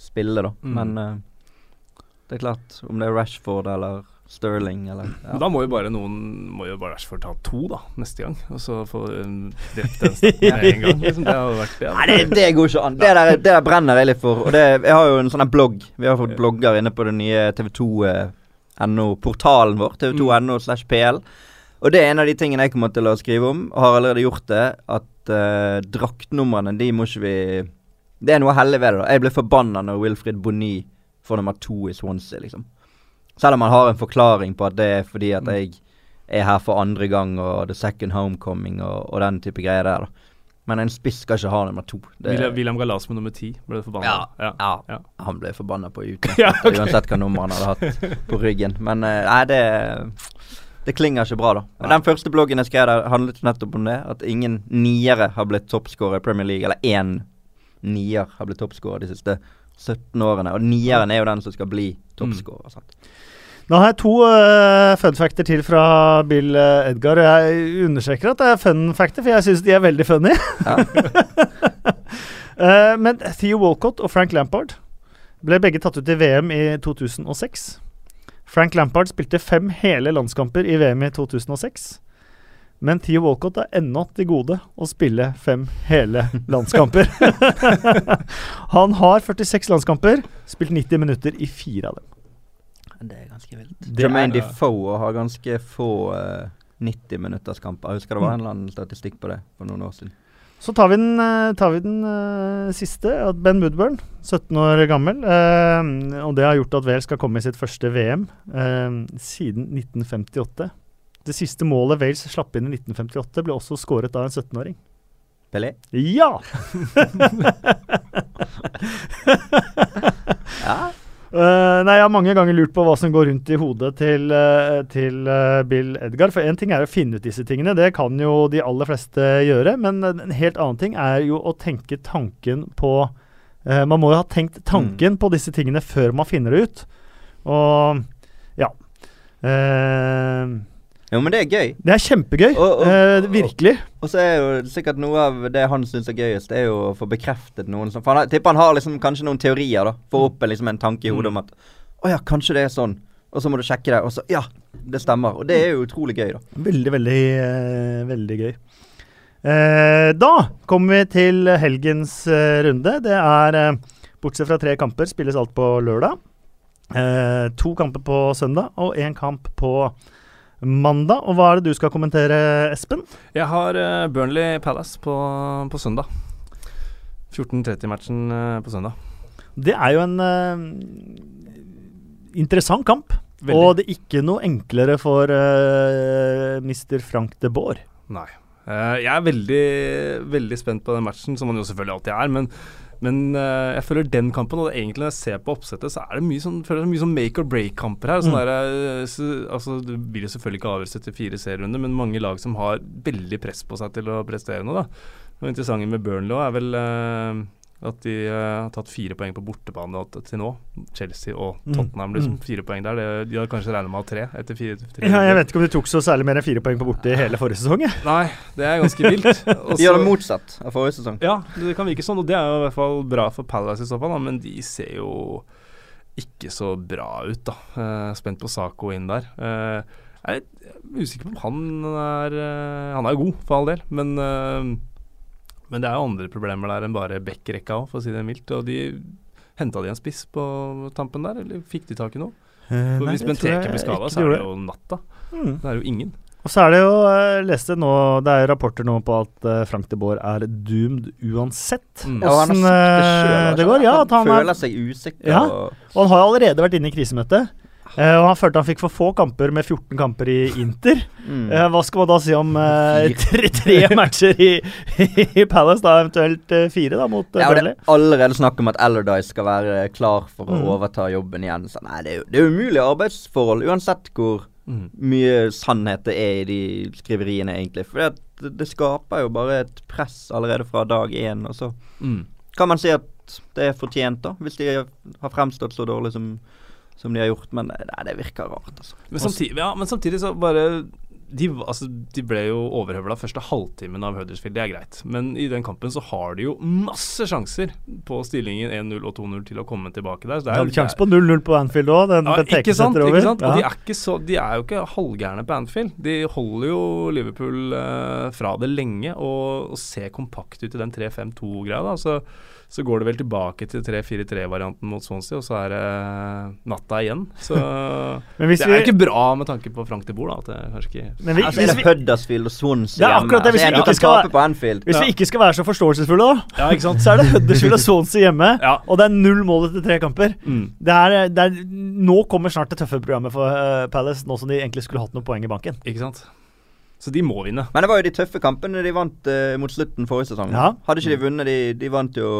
spille, da. Mm. Men uh, det er klart, om det er Rashford eller Sterling eller ja. Da må jo bare noen Må jo bare Rashford ta to, da, neste gang. Og så få um, drept den staten med en gang. Liksom. Det hadde vært ja. Nei, det, det går ikke an. Det der, det der brenner jeg litt for. Og det, jeg har jo en sånn blogg. Vi har fått blogger inne på den nye TV2.no-portalen vår. TV2.no slash PL. Og det er en av de tingene jeg kommer til å skrive om, og har allerede gjort det, at uh, draktnumrene, de må ikke vi Det er noe hellig ved det. da Jeg ble forbanna når Wilfred Bonni får nummer to i Swansea, liksom. Selv om han har en forklaring på at det er fordi at mm. jeg er her for andre gang og the second homecoming og, og den type greier der. da. Men en spiss skal ikke ha nummer to. Det William, William Galas med nummer ti ble forbanna. Ja, ja, ja, han ble forbanna på uten, ja, okay. uansett hva nummer han hadde hatt på ryggen. Men eh, nei, det, det klinger ikke bra, da. Nei. Den første bloggen jeg skrev der, handlet nettopp om det. At ingen niere har blitt toppskårer i Premier League. Eller én nier har blitt toppskårer de siste årene 17-årene. Og nieren er jo den som skal bli toppskårer. Mm. Nå har jeg to uh, fun factor til fra Bill uh, Edgar, og jeg understreker at det er fun factor, for jeg syns de er veldig funny. Ja. uh, men Theo Walcott og Frank Lampard ble begge tatt ut i VM i 2006. Frank Lampard spilte fem hele landskamper i VM i 2006. Men Theo Walcott er ennå til gode å spille fem hele landskamper. Han har 46 landskamper, spilt 90 minutter i fire av dem. Det er ganske vilt. Jermaine er- Defoe har ganske få uh, 90-minutterskamper. Jeg husker det var en eller annen statistikk på det for noen år siden. Så tar vi den, eh, tar vi den uh, siste. at Ben Woodburn, 17 år gammel. Uh, og det har gjort at Wales skal komme i sitt første VM eh, siden 1958. Det siste målet Wales slapp inn i 1958, ble også skåret av en 17-åring. Pelé? Ja! Ja. Uh, nei, Jeg har mange ganger lurt på hva som går rundt i hodet til, uh, til uh, Bill Edgar. For én ting er å finne ut disse tingene, det kan jo de aller fleste gjøre. Men en helt annen ting er jo å tenke tanken på Man må jo ha tenkt tanken på disse tingene før man finner det ut. Og ja. Eh, Jo, men det er gøy. det er kjempegøy. Og- og- eh, virkelig. Og så er jo sikkert noe av det han syns er gøyest, det er jo å få bekreftet noen som For han, tipper han har liksom kanskje noen teorier, da. Får opp en, liksom en tanke i hodet om at Å ja, kanskje det er sånn. Og så må du sjekke det, og så Ja, det stemmer. Og det er jo utrolig gøy, da. Veldig, veldig, eh, veldig gøy. Eh, da kommer vi til helgens eh, runde. Det er, eh, bortsett fra tre kamper, spilles alt på lørdag. Eh, to kamper på søndag og én kamp på mandag. Og hva er det du skal kommentere, Espen? Jeg har eh, Burnley Palace på, på søndag. 14.30-matchen uh, på søndag. Det er jo en uh, interessant kamp. Veldig. Og det er ikke noe enklere for uh, Mr. Frank de Boer. Nei. Uh, jeg er veldig, veldig spent på den matchen, som man jo selvfølgelig alltid er. Men, men uh, jeg føler den kampen, og egentlig når jeg ser på oppsettet, så er det mye sånn, føler jeg mye sånn make or break-kamper her. Sånn Mm. der, eh, så, altså, det blir jo selvfølgelig ikke avgjørelse til fire serierunder, men mange lag som har veldig press på seg til å prestere noe. da. Og interessante med Burnley er vel eh, at de eh, har tatt fire poeng på bortebane til til nå. Chelsea og Mm. Tottenham, liksom. Mm. Fire poeng der. De har kanskje regnet med å ha tre etter fire. tre Ja, jeg vet ikke om de tok så særlig mer enn fire poeng på borte i hele forrige sesong. jeg. Nei, det er ganske vilt. Også, De gjør det motsatt av forrige sesong. Ja, det kan virke sånn, og det er jo i hvert fall bra for Palace i så fall, da, men de ser jo ikke så bra ut, da. Eh, spent på Saco inn der. Eh, jeg er usikker på om han er Han er jo god, for all del, men Men det er jo andre problemer der enn bare Beck-rekka òg, for å si det mildt. Og de Henta de en spiss på tampen der, eller fikk de tak i noe? Eh, For nei, Hvis Benteke blir skada, så er det jo natta. Mm. Det er jo ingen. Og så er det jo, jeg leste nå, det er rapporter nå på at eh, Frank de Boer er doomed uansett. Mm. Ja, han Åssen, det eh, det går, ja, at han er- føler seg usikker. Ja. Og, han har allerede vært inne i krisemøte. Eh, og han følte han fikk for få kamper med 14 kamper i Inter. mm. Uh, hva skal man da si om uh, tre, tre matcher i, i Palace, da eventuelt fire da mot eh, Ja, det Burnley? er allerede snakk om at Allardyce skal være klar for å Mm. overta jobben igjen. Så nei, det er det er umulige arbeidsforhold, uansett hvor Mm. mye sannhet det er i de skriveriene, egentlig. For det, det skaper jo bare et press allerede fra dag én. Og så Mm. kan man si at det er fortjent, da, hvis de har fremstått så dårlig som, som de har gjort. Men nei, det virker rart, altså. Men samtidig, ja, men samtidig så bare de, altså, de ble jo overhøvla første halvtimen av Huddersfield, det er greit. Men i den kampen så har de jo masse sjanser på stillingen 1-0 og 2-0 til å komme tilbake der. De hadde sjanse på 0-0 på Anfield òg, den ja, ikke sant, ikke sant? Og de er, ikke så, de er jo ikke halvgærne på Anfield. De holder jo Liverpool eh, fra det lenge og, og ser kompakt ut i den 3-5-2-greia. da, så så går det vel tilbake til 3-4-3-varianten mot Swansea, og så er det natta igjen. Så Men hvis det er vi, ikke bra med tanke på Frank de Boer, da. At det ikke men vi, Altså, er det Huddersfield og Swansea Det akkurat det, hvis Altså, vi ikke skal- på Anfield. hvis Ja. vi ikke skal være så forståelsesfulle, da, Ja, ikke sant? så er det Huddersfield og Swansea hjemme. Ja. Og det er null mål etter tre kamper. Mm. Det er, det er, nå kommer snart det tøffe programmet for uh, Palace, nå som de egentlig skulle hatt noen poeng i banken. Ikke sant? Så de må vinne. Men det var jo de tøffe kampene de vant eh, mot slutten forrige sesong. Ja. Hadde ikke de vunnet, de, de vant jo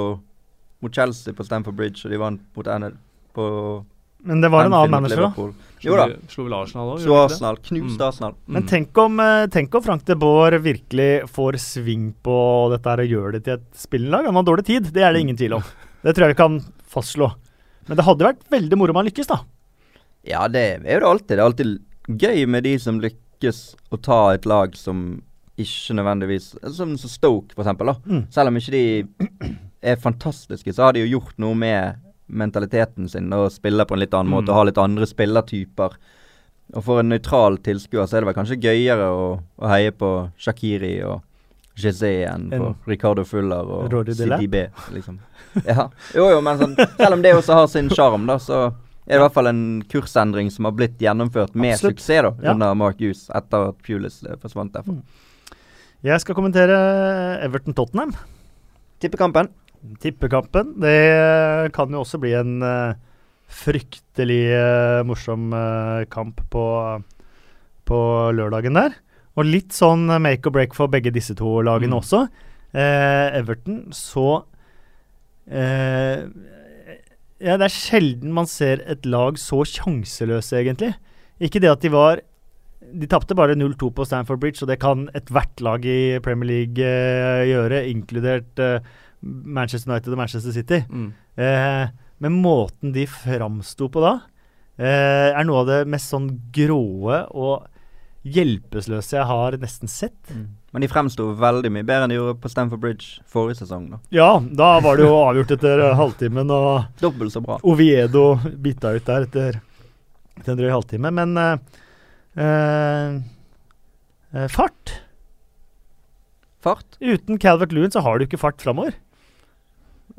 mot Chelsea på Stamford Bridge, og de vant mot NL på Men det var en annen manager, da. Jo da. Slo vel Arsenal òg? Slo Arsenal. Knuste Mm. Arsenal. Men tenk om, eh, tenk om Frank de Boer virkelig får sving på dette her og gjør det til et spillelag. Han har dårlig tid, det er det ingen tvil om. Det tror jeg vi kan fastslå. Men det hadde vært veldig moro om han lykkes, da. Ja, det er jo det alltid. Det er alltid gøy med de som lykkes å ta et lag som ikke nødvendigvis Som som Stoke, for eksempel. Da. Mm. Selv om ikke de er fantastiske, så har de jo gjort noe med mentaliteten sin og spiller på en litt annen Mm. måte og har litt andre spillertyper. Og for en nøytral tilskuer så er det vel kanskje gøyere å, å heie på Shakiri og Jezé enn på Ricardo Fuller og CDB, liksom. Ja. Jo, jo, men sånn, selv om det også har sin sjarm, da, så er det i hvert fall en kursendring som har blitt gjennomført med Absolutt. suksess da, Ja. under Mark Hughes etter at Pulis eh, forsvant derfra. Mm. Jeg skal kommentere Everton-Tottenham. Tippekampen. Tippekampen. Det kan jo også bli en uh, fryktelig uh, morsom uh, kamp på, på lørdagen der. Og litt sånn make or break for begge disse to lagene Mm. også. Eh, Everton så eh, Ja, det er sjelden man ser et lag så sjanseløse, egentlig. Ikke det at de var De tapte bare 0-2 på Stamford Bridge, og det kan ethvert lag i Premier League uh, gjøre, inkludert uh, Manchester United og Manchester City. Mm. Uh, men måten de framsto på da, er noe av det mest sånn gråe og hjelpeløse jeg har nesten sett. Men de fremsto veldig mye bedre enn de gjorde på Stamford Bridge forrige sesong. da. Ja, da var det jo avgjort etter eh, halvtimen, og Dobbelt så bra. Oviedo bytta ut der etter, etter en drøy halvtime. Men eh, eh, eh, fart Fart? Uten Calvert Lewin så har du ikke fart framover.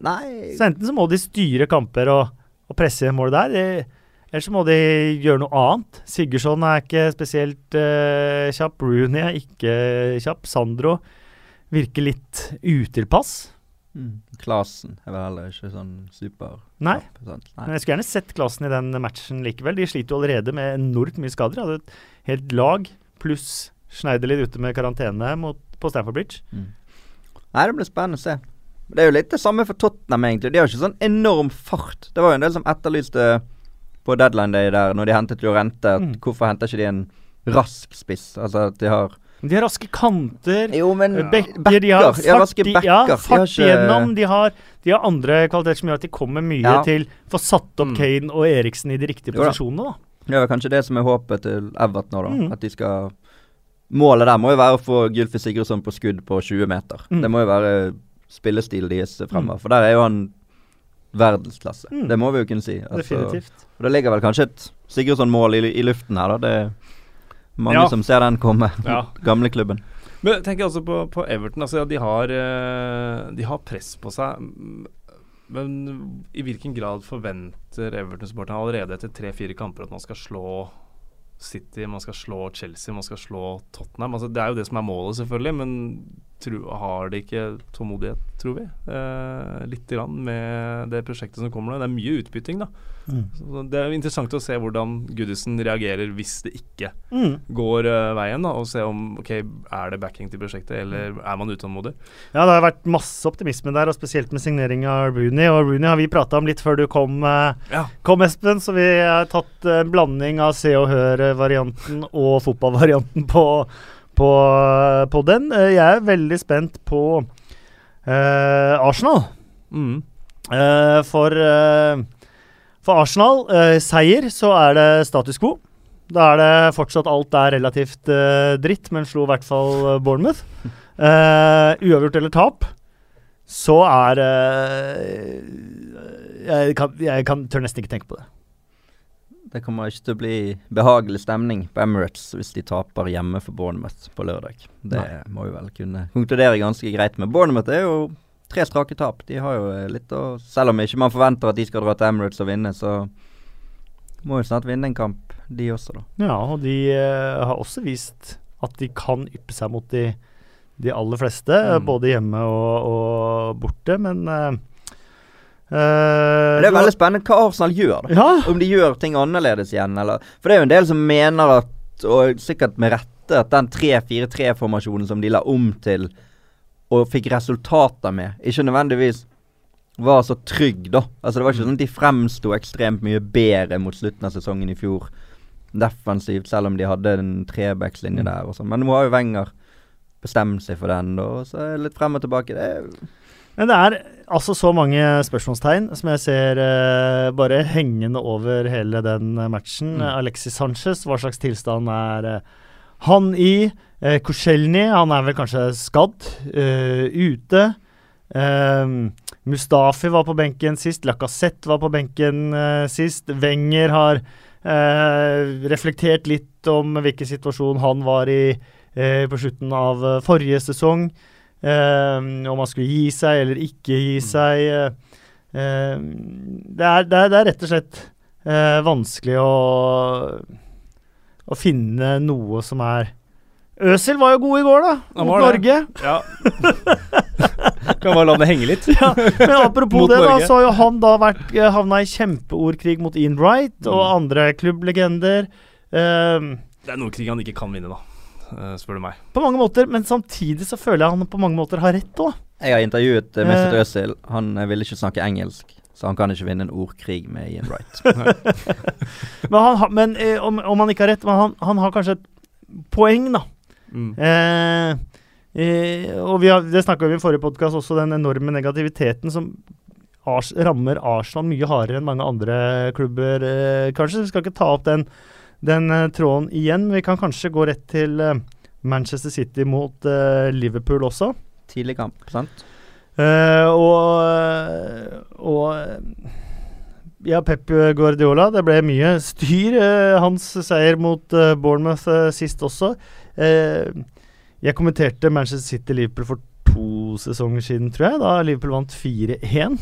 Nei Så enten så må de styre kamper og, og presse målet der, de, eller så må de gjøre noe annet. Sigurdsson er ikke spesielt uh, kjapp. Rooney er ikke kjapp. Sandro virker litt utilpass. mm. Klasen er vel heller ikke sånn super Nei. Nei. Men jeg skulle gjerne sett klassen i den matchen likevel. De sliter jo allerede med enormt mye skader. De hadde et helt lag pluss Schneiderlid ute med karantene mot, på Stamford Bridge. Mm. Nei, det blir spennende å se. Det er jo litt det samme for Tottenham, egentlig. De har ikke sånn enorm fart. Det var jo en del som etterlyste på deadline day der, når de hentet Llorente, at Mm. hvorfor henter ikke de en rask spiss? Altså at de har De har raske kanter. Jo, men Bekker, de har. Ja, fart, raske bekker, backer. ja, De har fart ikke- gjennom. De har, de har andre kvaliteter som gjør at de kommer mye Ja. til få satt opp Mm. Kane og Eriksen i de riktige Jo posisjonene. da. Det er kanskje det som er håpet til Everton nå, da. Mm. At de skal Målet der må jo være å få Gylfi Sigurdsson på skudd på 20 meter. Mm. Det må jo være spillestilen deres fremover. For der er jo han verdensklasse. Mm. Det må vi jo kunne si. Altså, Definitivt. Og det ligger vel kanskje et Sigurdsson-mål i, i luften her, da. Det er mange Ja. som ser den komme. Ja. Gamleklubben. Men tenk altså på, på Everton. Altså, ja, de, har, eh, de har press på seg. Men i hvilken grad forventer Everton-supporterne allerede etter tre-fire kamper at man skal slå City, man skal slå Chelsea, man skal slå Tottenham? Altså, det er jo det som er målet, selvfølgelig. Men tro, har de ikke tålmodighet, tror vi? Eh, litt grann med det prosjektet som kommer nå. Det er mye utbytting, da. Mm. Så det er interessant å se hvordan Goodison reagerer hvis det ikke Mm. går uh, veien, da, og se om ok, er det backing til prosjektet, eller er man utålmodig? Ja, det har vært masse optimisme der, og spesielt med signering av Rooney. Og Rooney har vi prata om litt før du kom, uh, Ja. kom, Espen, så vi har tatt en blanding av Se og Hør-varianten og fotballvarianten på, på, på den. Eh, Jeg er veldig spent på uh, Arsenal. Mm. Uh, for, uh, for Arsenal, seier, så er det status quo. Da er det fortsatt alt er relativt dritt, men slo i hvert fall Bournemouth. Uavgjort eller tap, så er jeg, kan, jeg kan, tør nesten ikke tenke på det. Det kommer ikke til å bli behagelig stemning på Emirates hvis de taper hjemme for Bournemouth på lørdag. Det Nei. må vi vel kunne konkludere ganske greit med. Bournemouth er jo tre strake tap. De har jo eh, litt å Selv om ikke man forventer at de skal dra til Emirates og vinne, så må jo snart vinne en kamp, de også, da. Ja, og de uh, har også vist at de kan yppe seg mot de, de aller fleste, Mm. både hjemme og, og borte, men eh, eh, Det er veldig spennende hva Arsenal gjør. Ja, Om de gjør ting annerledes igjen, eller For det er jo en del som mener at, og sikkert med rette, at den 3-4-3-formasjonen som de la om til og fikk resultater med, ikke nødvendigvis var så trygg, da. Altså Det var ikke sånn at de fremsto ekstremt mye bedre mot slutten av sesongen i fjor defensivt, selv om de hadde en trebackslinje Mm. der og sånn. Men nå har jo Wenger bestemt seg for den, da, og så er det litt frem og tilbake. Det er Men det er altså så mange spørsmålstegn som jeg ser eh, bare hengende over hele den eh, matchen. Mm. Alexis Sanchez, hva slags tilstand er eh, han i? Uh, Koscielny, han er vel kanskje skadd, eh, ute. Ehm, Mustafi var på benken sist, Lacassette var på benken eh, sist. Wenger har eh, reflektert litt om hvilken situasjon han var i eh, på slutten av eh, forrige sesong. Ehm, om man skulle gi seg eller ikke gi seg. eh, ehm, det, er, det, er, det er rett og slett eh, vanskelig å, å finne noe som er Øsil var jo god i går, da, Han mot det. Norge. Ja. kan bare la det henge litt. ja, men apropos det, da, så har jo han da vært, eh, havna i kjempeordkrig mot Ian Wright og Mm. andre klubblegender. Um, Det er Nordkrig han ikke kan vinne, da. Eh, spør du meg. På mange måter, men samtidig så føler jeg han på mange måter har rett òg. Jeg har intervjuet uh, Mesut Eh. Özil. Han eh, ville ikke snakke engelsk, så han kan ikke vinne en ordkrig med Ian Wright. Men, han, men om, om han ikke har rett, men han, han har kanskje et poeng, da. Mm. Eh, eh, og vi har, det snakka vi i forrige podkast også, den enorme negativiteten som Ars rammer Arsenal mye hardere enn mange andre klubber, eh, kanskje. Vi skal ikke ta opp den, den eh, tråden igjen. Vi kan kanskje gå rett til eh, Manchester City mot eh, Liverpool også. Tidlig kamp, sant? Uh, og, og ja, Pep Guardiola. Det ble mye styr. eh, hans seier mot eh, Bournemouth eh, sist også. Jeg kommenterte Manchester City-Liverpool for to sesonger siden, tror jeg. Da Liverpool vant 4-1.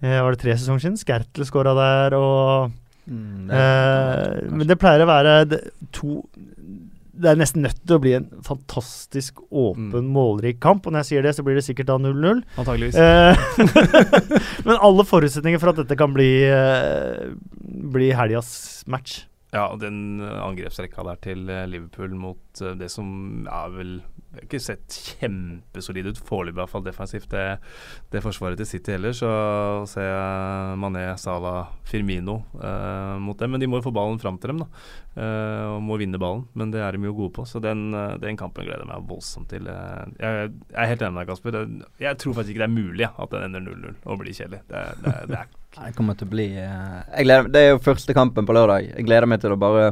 Eh, var det tre sesonger siden? Skertel skåra der, og Mm, eh, Men det pleier å være to Det er nesten nødt til å bli en fantastisk åpen, Mm. målrik kamp. Og når jeg sier det, så blir det sikkert da 0-0. Antageligvis. Eh, Men alle forutsetninger for at dette kan bli, eh, bli helgas match. Ja, og den angrepsrekka der til Liverpool mot det som er vel har ikke sett kjempesolid ut foreløpig, i hvert fall defensivt. Det, det forsvaret til City heller, så ser jeg Mané, Salah, Firmino eh, mot dem. Men de må jo få ballen fram til dem, da. eh, og må vinne ballen. Men det er de jo gode på, så den, den kampen gleder jeg meg voldsomt til. Eh, Jeg, jeg er helt enig med deg, Kasper. Jeg tror faktisk ikke det er mulig ja, at den ender 0-0 og blir kjedelig. Det, det, det er Jeg kommer til å bli eh, jeg gleder, Det er jo første kampen på lørdag. Jeg gleder meg til å bare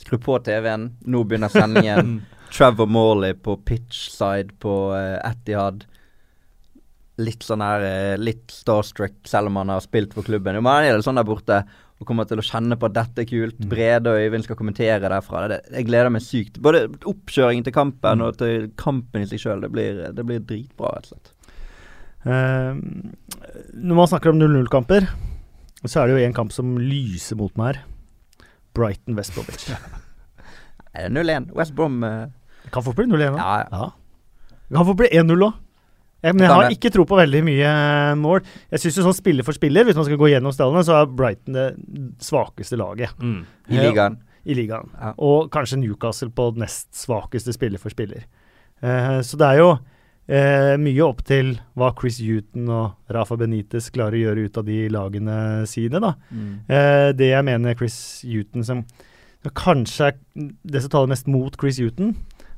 skru på TV-en. Nå begynner sendingen. Trevor Morley på pitchside på uh, Etihad. Litt sånn her uh, Litt starstruck selv om han har spilt for klubben. Jo, men han er det sånn der borte og kommer til å kjenne på at dette er kult. Brede og Øyvind skal kommentere derfra. Det, jeg gleder meg sykt. Både oppkjøringen til kampen og til kampen i seg sjøl. Det, blir- det blir dritbra, rett og slett. Uh, når man snakker om 0-0-kamper, så er det jo en kamp som lyser mot meg her. Brighton West Bromwich. Er det 0-1? West Brom eh, Det kan fort bli 0-1. da. Ja. Det kan fort bli 1-0 òg. Men jeg har ikke tro på veldig mye mål. Jeg syns sånn spiller for spiller, hvis man skal gå gjennom stallene, så er Brighton det svakeste laget mm. I ligaen. i ligaen. Ja. Og kanskje Newcastle på nest svakeste spiller for spiller. Eh, så det er jo eh, mye opp til hva Chris Huton og Rafa Benitez klarer å gjøre ut av de lagene sine, da. Mm. Eh, det jeg mener Chris Huton som som kanskje er det som taler mest mot Chris Huton,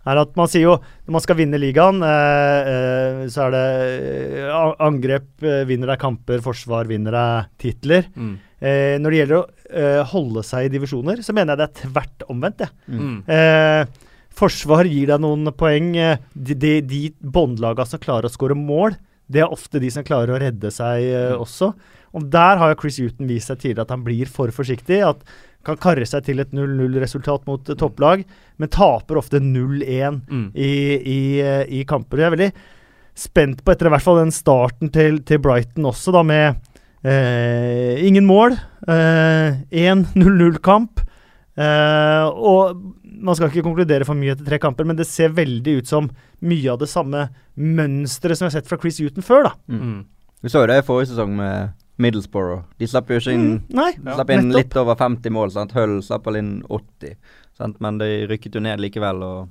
er at man sier jo når man skal vinne ligaen, eh, eh, så er det eh, angrep eh, vinner deg kamper, forsvar vinner deg titler. Mm. Eh, når det gjelder å eh, holde seg i divisjoner, så mener jeg det er tvert omvendt. Ja. Mm. Eh, forsvar gir deg noen poeng. De, de, de båndlagene som klarer å skåre mål, det er ofte de som klarer å redde seg Mm. også. Og der har jo Chris Huton vist seg tidligere at han blir for forsiktig. At kan karre seg til et 0-0-resultat mot eh, topplag, men taper ofte 0-1 Mm. i, i, eh, i kamper. Jeg er veldig spent på, etter i hvert fall den starten til, til Brighton også, da med eh, ingen mål. Eh, 1-0-0-kamp. Eh, og man skal ikke konkludere for mye etter tre kamper, men det ser veldig ut som mye av det samme mønsteret som vi har sett fra Chris Huton før. da. Mm. Vi så det i forrige sesong med Middlesbrough. De slapp jo ikke inn Mm, nei, Slapp inn litt over 50 mål. sant? Hull slapp vel inn 80. Sant? Men de rykket jo ned likevel. og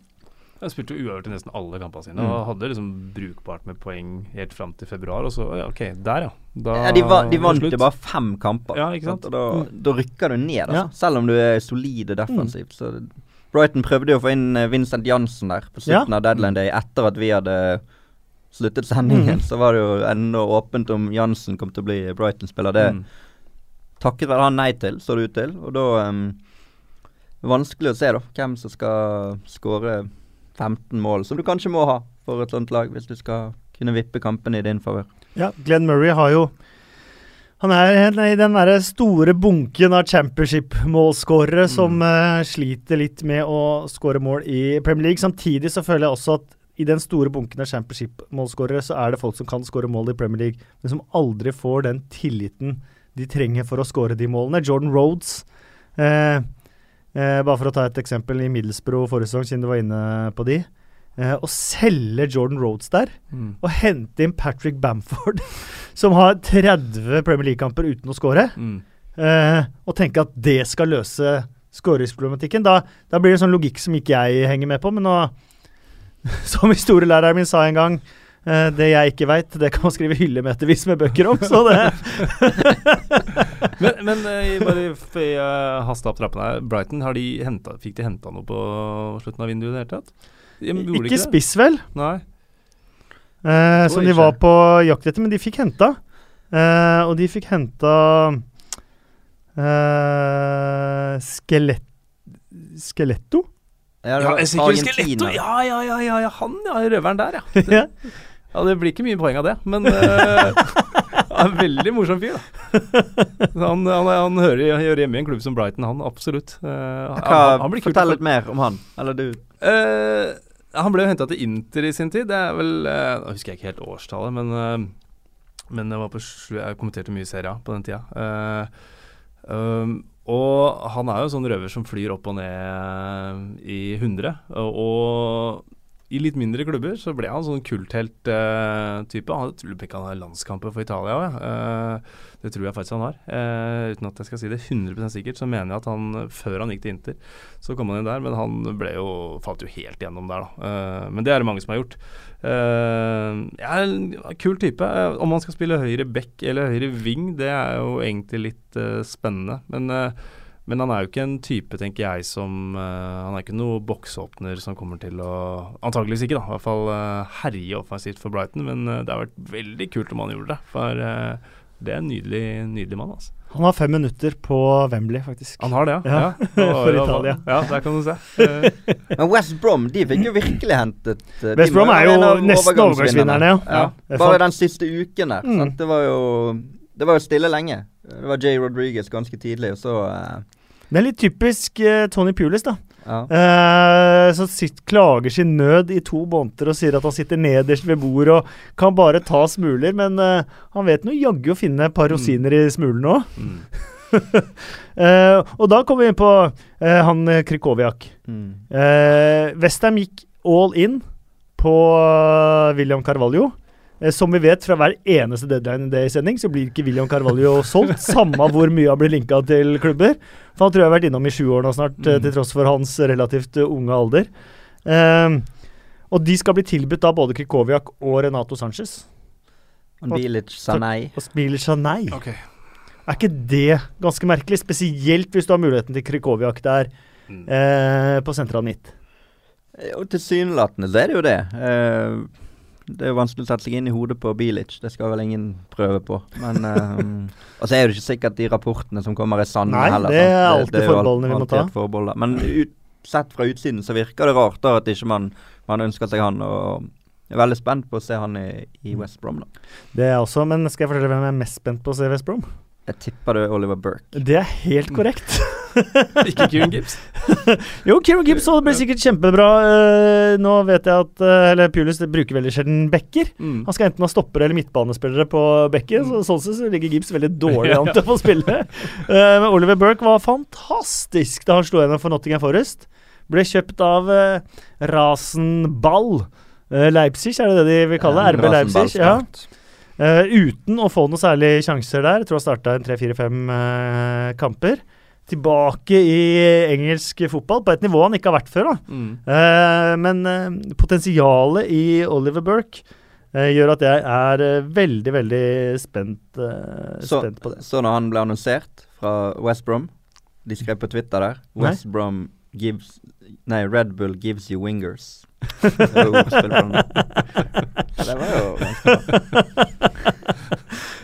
Jeg spilte jo uavgjort i nesten alle kampene sine Mm. og hadde liksom brukbart med poeng helt fram til februar. Og så, ja, OK, der, ja. Da ja, De, va de vant jo bare fem kamper. Ja, ikke sant? Og da, da rykker du ned, altså. Ja. Selv om du er solide defensivt. Så Brighton prøvde jo å få inn eh, Vincent Jansen der på slutten Ja. av deadline day etter at vi hadde sluttet sendingen. Mm. Så var det jo ennå åpent om Jansen kom til å bli Brighton-spiller. Det Mm. takket være han nei til, så det ut til. Og da um, Vanskelig å se, da, hvem som skal skåre 15 mål, som du kanskje må ha for et sånt lag, hvis du skal kunne vippe kampene i din favør. Ja, Glenn Murray har jo Han er i den der store bunken av championship-målskårere som uh, sliter litt med å skåre mål i Premier League. Samtidig så føler jeg også at i den store bunken av championship-målskårere, så er det folk som kan skåre mål i Premier League, men som aldri får den tilliten de trenger for å skåre de målene. Jordan Rhodes. Eh, eh, bare for å ta et eksempel i Middlesbrough forrige sesong, siden du var inne på de. Eh, å selge Jordan Rhodes der Mm. og hente inn Patrick Bamford, som har 30 Premier League-kamper uten å skåre, Mm. eh, og tenke at det skal løse skåringsproblematikken. Da, da blir det en sånn logikk som ikke jeg henger med på, men nå Som historielæreren min sa en gang eh, det jeg ikke veit, det kan man skrive hyllemetervis med bøker om, så det Men, men eh, bare for jeg uh, hasta opp trappene her. Brighton, har de hentet, fikk de henta noe på slutten av vinduet i det hele tatt? De ikke, Ikke spiss, vel, Nei. eh, som de var på jakt etter, men de fikk henta. Eh, og de fikk henta eh, Skelett... Skeletto? Ja, det Ja, var jeg Argentina. Ja, ja, ja, ja, ja, han ja, røveren der, ja. Det, Ja. det blir ikke mye poeng av det, men uh, han er en veldig morsom fyr. Han, han, han hører, hører hjemme i en klubb som Brighton, han. Absolutt. Uh, han, han blir fortell litt mer om han. Eller du. Uh, han ble henta til Inter i sin tid. Det er vel uh, Jeg husker ikke helt årstallet, men, uh, men det var på jeg kommenterte mye serier på den tida. Uh, um, og han er jo en sånn røver som flyr opp og ned i 100. Og, og i litt mindre klubber så ble han sånn kulthelt-type. han tror ikke han har landskamper for Italia òg, eh, det tror jeg faktisk han har. Eh, uten at jeg skal si det 100% sikkert, så mener jeg at han før han gikk til Inter, så kom han inn der, men han ble jo, falt jo helt gjennom der, da. Eh, men det er det mange som har gjort. Ja, kul type. Eh, om han skal spille høyre back eller høyre wing, det er jo egentlig litt eh, spennende. Men, eh, men han er jo ikke en type, tenker jeg, som uh, Han er ikke noe boksåpner som kommer til å Antakeligvis ikke, da. I hvert fall uh, herje offensivt for Brighton. Men uh, det har vært veldig kult om han gjorde det. For det er en nydelig, nydelig mann, altså. Han har fem minutter på Wembley, faktisk. Han har det, ja. Ja, ja. for ja, Italia. Ja, der kan du se. Men West Brom de fikk jo virkelig hentet West Brom er jo nesten overgangsvinnerne, ja. ja. Bare den siste uken der. Mm. Sant? Det var jo Det var jo stille lenge. Det var Jay Rodriguez ganske tidlig, og så uh... Det er litt typisk uh, Tony Pulis, da. ja. Uh, som klager sin nød i to måneder og sier at han sitter nederst ved bordet og kan bare ta smuler, men han vet nå jaggu å finne et par Mm. i smulene òg. mm. og da kommer vi inn på han Krikoviak. Mm. Westham gikk all in på William Carvalho. Eh, som vi vet fra hver eneste deadline day-sending, så blir ikke William Carvalho solgt. samme hvor mye han blir linka til klubber. For han tror jeg har vært innom i sju år nå snart, eh, Mm. til tross for hans relativt eh, unge alder. Um, og de skal bli tilbudt av både Krikoviak og Renato Sanchez. Og Bilic sa nei. Og sa nei. Er ikke det ganske merkelig? Spesielt hvis du har muligheten til Krikoviak der Mm. eh, på sentralen mitt. Og tilsynelatende så er det jo det. Eh, det er jo vanskelig å sette seg inn i hodet på Bilic. Det skal vel ingen prøve på. Men um, Og så er det ikke sikkert de rapportene som kommer, er sanne Nei, heller. det er alltid er forbeholdene vi må ta. forbehold. Men ut, sett fra utsiden så virker det rart da at ikke man, man ønsker seg han. Og jeg er veldig spent på å se han i, i West Brom. da. Det er jeg også, men skal jeg fortelle hvem jeg er mest spent på å se i West Brom? Jeg tipper det er Oliver Burke. Det er helt korrekt. Ikke Kieran Gibbs. jo, Kieran Gibbs også blir sikkert kjempebra. Uh, nå vet jeg at uh, Eller Pulis bruker veldig sjelden backer. Mm. Han skal enten ha stoppere eller midtbanespillere på bekken, så sånn sett så ligger Gibbs veldig dårlig an til å få spille. Uh, men Oliver Burke var fantastisk da han slo gjennom for Nottingham Forest. Ble kjøpt av uh, Rasenball. Leipzig, er det det de vil kalle det? RB Leipzig. Ja. Eh, uten å få noen særlige sjanser der. Jeg tror han starta en tre-fire-fem eh, kamper. Tilbake i engelsk fotball, på et nivå han ikke har vært før. Mm. Uh, men potensialet i Oliver Burke gjør at jeg er veldig, veldig spent, Så, spent på det. så når han ble annonsert fra West Brom De skrev på Twitter der Nei. West Brom gives Nei, Red Bull gives you wingers. Det var jo ganske bra.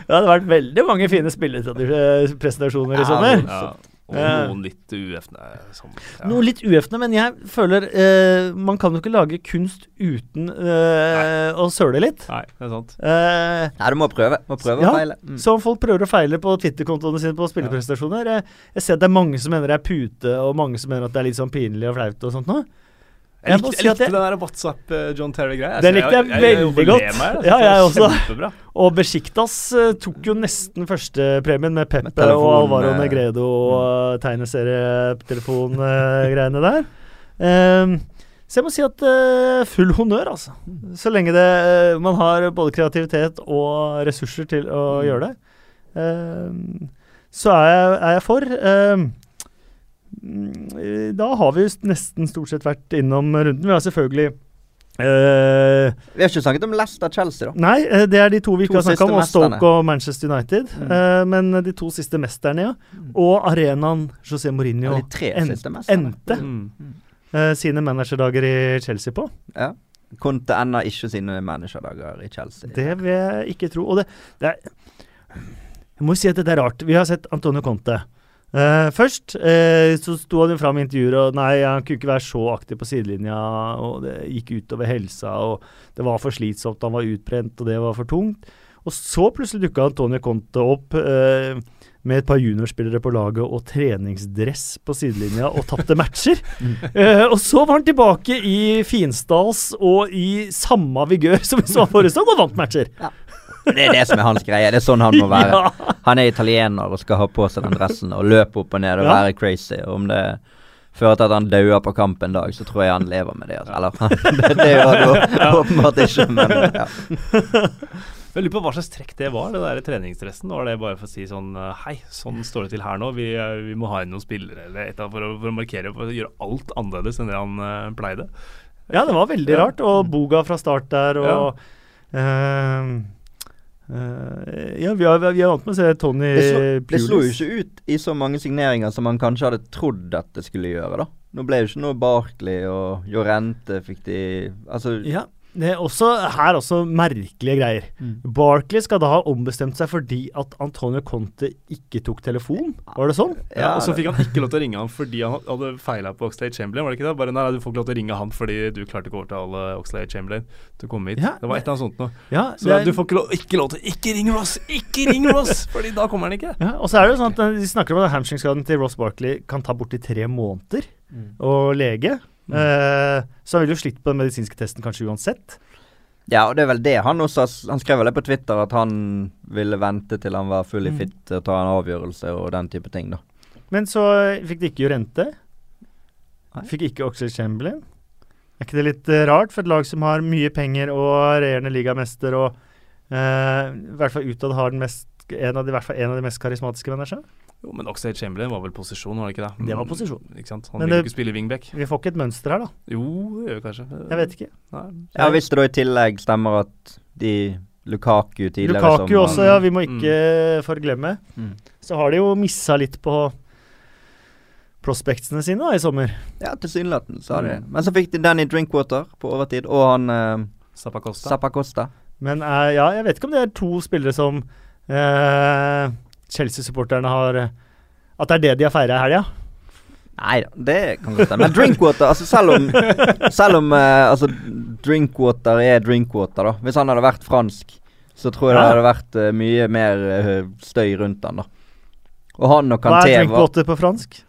Det hadde vært veldig mange fine spillepresentasjoner i sommer. Ja. Og noen litt uefne som ja. Noe litt uefne, men jeg føler eh, Man kan jo ikke lage kunst uten eh, å søle litt. Nei, det er sant. Eh, Nei, du må prøve. Må prøve Ja, å feile. Mm. Så om folk prøver å feile på Twitter-kontoene sine på spilleprestasjoner jeg, jeg ser at det er mange som mener det er pute, og mange som mener at det er litt sånn pinlig og flaut og sånt noe. Jeg Jeg likte, jeg likte den der WhatsApp eh, John Terry-greia. Den likte jeg veldig godt. Ja, jeg også. Kjempebra. Og Besjiktas uh, tok jo nesten førstepremien med Peppe Med telefon, og Alvaro med... Negredo og uh, tegneserietelefongreiene der. Um, så jeg må si at uh, full honnør, altså. Så lenge det, uh, man har både kreativitet og ressurser til å Mm. gjøre det, um, så er jeg, er jeg for. Mm, Da har vi nesten stort sett vært innom runden. Vi har selvfølgelig Uh, Vi har ikke snakket om Leicester-Chelsea, da. Nei, eh, det er de to vi ikke To har snakka om, og. Stoke og Manchester United. Mm. Uh, men de to siste mesterne, ja. Og arenaen José Mourinho Eller tre en- siste endte Mm. uh, sine managerdager i Chelsea på. Ja. Conte ender ikke sine managerdager i Chelsea. Det vil jeg ikke tro. Og det, det er Jeg må si at dette er rart. Vi har sett Antonio Conte. Eh, først uh, så sto han jo fram i intervjuer og nei, han kunne ikke være så aktiv på sidelinja, og det gikk utover helsa, og det var for slitsomt, han var utbrent, og det var for tungt. Og så plutselig dukka Antonio Conte opp uh, med et par juniorspillere på laget og treningsdress på sidelinja og tapte matcher. Eh, og så var han tilbake i finstals og i samme vigør som vi så forrige sesong, og vant matcher. Det er det som er hans greie. Det er sånn han må være. Ja. Han er italiener og skal ha på seg den dressen og løpe opp og ned og Ja. være crazy. Og om det fører til at han dauer på kamp en dag, så tror jeg han lever med det. Altså. Eller det, det gjør han åpenbart ikke, men ja. Jeg lurer på hva slags trekk det var, det der treningsdressen. Var det bare for å si sånn eh, Hei, sånn står det til her nå. Vi, eh, vi må ha inn noen spillere eller et eller annet for å, for å markere, for å gjøre alt annerledes enn det han uh, pleide. Ja, det var veldig Ja. rart. Og Boga fra start der, og ja. eh, Ja, vi har, vi er vant med å se Tony Det slo, det slo jo ikke ut i så mange signeringer som man kanskje hadde trodd at det skulle gjøre, da. Nå ble det ikke noe Barkley og Jorente fikk de Altså Ja, det er også her også merkelige greier. Barkley skal da ha ombestemt seg fordi at Antonio Conte ikke tok telefon. Var det sånn? Ja, og så fikk han ikke lov til å ringe ham fordi han hadde feila på Oxlade Chamberlain, var det ikke det? Bare nei, du får ikke lov til å ringe han fordi du klarte ikke å overtale Oxlade Chamberlain til å komme hit. Ja, det var et eller annet sånt noe. Ja, Så er- du får ikke lov, ikke lov til Ikke ring Ross! Ikke ring Ross! Fordi da kommer han ikke. ja, og så er det jo sånn at eh, De snakker om at hamstringskaden til Ross Barkley kan ta borti tre måneder å lege. Eh, så han ville jo slitt på den medisinske testen kanskje uansett. Ja, og det er vel det han også Han skrev vel det på Twitter at han ville vente til han var full Mm. fit til å ta en avgjørelse og den type ting, da. Men så eh, fikk de ikke Jorente. Nei. Fikk ikke Oxlade Chamberlain. Er ikke det litt eh, rart for et lag som har mye penger og regjerende ligamester og uh, i hvert fall utad har den mest en av de, i hvert fall en av de mest karismatiske managerne? Jo, men Oxlade Chamberlain var vel posisjon, var det ikke det? Det var posisjon. Mm, Ikke sant? Han Men vil det- ikke spille wingback. Vi får ikke et mønster her, da. Jo, det gjør vi kanskje. Jeg vet ikke. Nei. Ja, Hvis det da i tillegg stemmer at de Lukaku tidligere Lukaku som også, ja. Vi må ikke forglemme. Mm. Så har de jo missa litt på prospectsene sine da, i sommer. Ja, tilsynelatende sa de. Mm. Men så fikk de Danny Drinkwater på overtid, og han uh, Zappacosta. Zappa Men eh, ja, jeg vet ikke om det er to spillere som eh, Chelsea-supporterne har eh, At det er det de har feira i helga. Nei da, det kan godt hende. Men Drinkwater, altså selv om Selv om uh, altså, Drinkwater er Drinkwater, da. Hvis han hadde vært fransk, så tror jeg det hadde vært uh, mye mer uh, støy rundt han, da. Og han og Hva er drinkwater på fransk?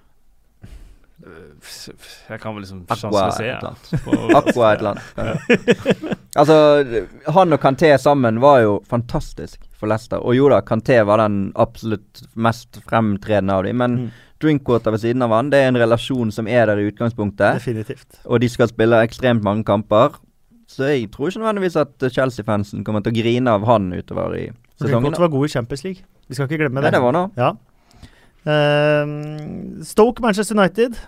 Jeg kan vel liksom Aqua sjanse et eller ja. Aqua et eller annet. altså, han og Kanté sammen var jo fantastisk for Leicester. Og jo da, Kanté var den absolutt mest fremtredende av dem. Men Mm. Drinkwater ved siden av han, det er en relasjon som er der i utgangspunktet. Definitivt. Og de skal spille ekstremt mange kamper. Så jeg tror ikke nødvendigvis at Chelsea-fansen kommer til å grine av han utover i sesongen. Drinkwater var god i Champions League. Vi skal ikke glemme Nei, det. det var nå. Ja. Uh, Stoke Manchester United.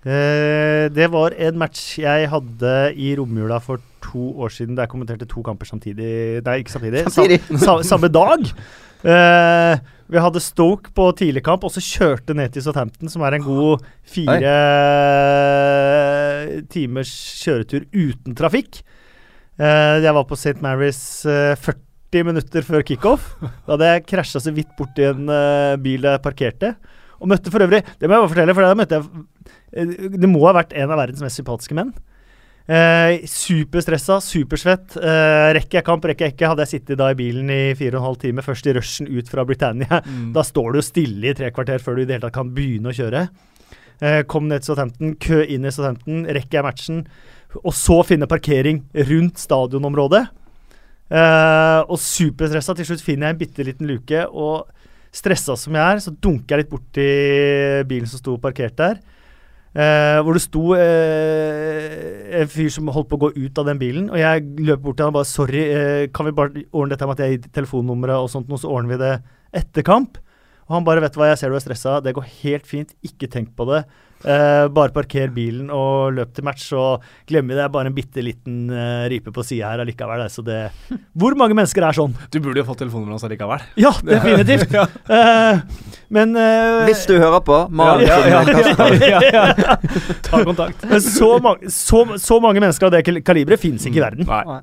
Eh, det var en match jeg hadde i romjula for to år siden, da jeg kommenterte to kamper samtidig. Nei, ikke samtidig. Samtidig. Sam, samme dag. Eh, vi hadde Stoke på tidligkamp, og så kjørte ned til Southampton, som er en god fire timers kjøretur uten trafikk. Eh, jeg var på St. Mary's eh, 40 minutter før kickoff. Da hadde jeg krasja så vidt borti en eh, bil jeg parkerte. Og møtte for øvrig Det må jeg bare fortelle, for da møtte jeg eh, Det må ha vært en av verdens mest sympatiske menn. Eh, superstressa, supersvett. Eh, rekker jeg kamp, rekker jeg ikke. Hadde jeg sittet da i bilen i fire og en halv time, først i rushen ut fra Britannia, Mm. da står du jo stille i tre kvarter før du i det hele tatt kan begynne å kjøre. Eh, kom ned til Southampton, kø inn i Southampton, rekker jeg matchen, og så finne parkering rundt stadionområdet. Eh, og superstressa. Til slutt finner jeg en bitte liten luke, og stressa som jeg er, så dunker jeg litt borti bilen som sto parkert der. Eh, hvor det sto eh, en fyr som holdt på å gå ut av den bilen. Og jeg løp bort til han og bare 'Sorry, eh, kan vi bare ordne dette med at jeg gir telefonnummeret og sånt, og så ordner vi det etter kamp?' Og han bare 'Vet du hva, jeg ser du er stressa. Det går helt fint. Ikke tenk på det. Eh, bare parker bilen og løp til match, så glemmer vi det. Er bare en bitte liten eh, ripe på sida her allikevel. Så det Hvor mange mennesker er sånn? Du burde jo fått telefonnummeret hans allikevel. Ja, definitivt. ja. Eh, men eh, Hvis du hører på, Maren ja, ja, som Kasper. ja, ja, ja. Ta kontakt. men så, ma så, så mange mennesker av det kal- kaliberet fins ikke i verden. Nei.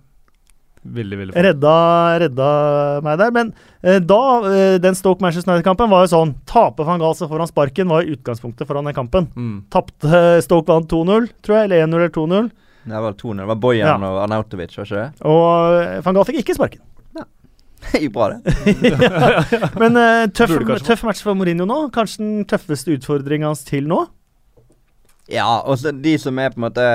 Veldig, veldig. Redda, redda meg der. Men eh, da, eh, den Stoke Manchester United-kampen var jo sånn Taper van Gaal så får han sparken, var jo utgangspunktet foran den kampen. Mm. Tapte eh, Stoke vant 2-0, tror jeg, eller 1-0 eller 2-0. Det var 2-0. Det var Bojan Ja. og Arnautovic, var ikke det? Og eh, van Gaal fikk ikke sparken. Det gikk bra, det. Men eh, tøff, tøff match for Mourinho nå. Kanskje den tøffeste utfordringa hans til nå. Ja, og så de som er på en måte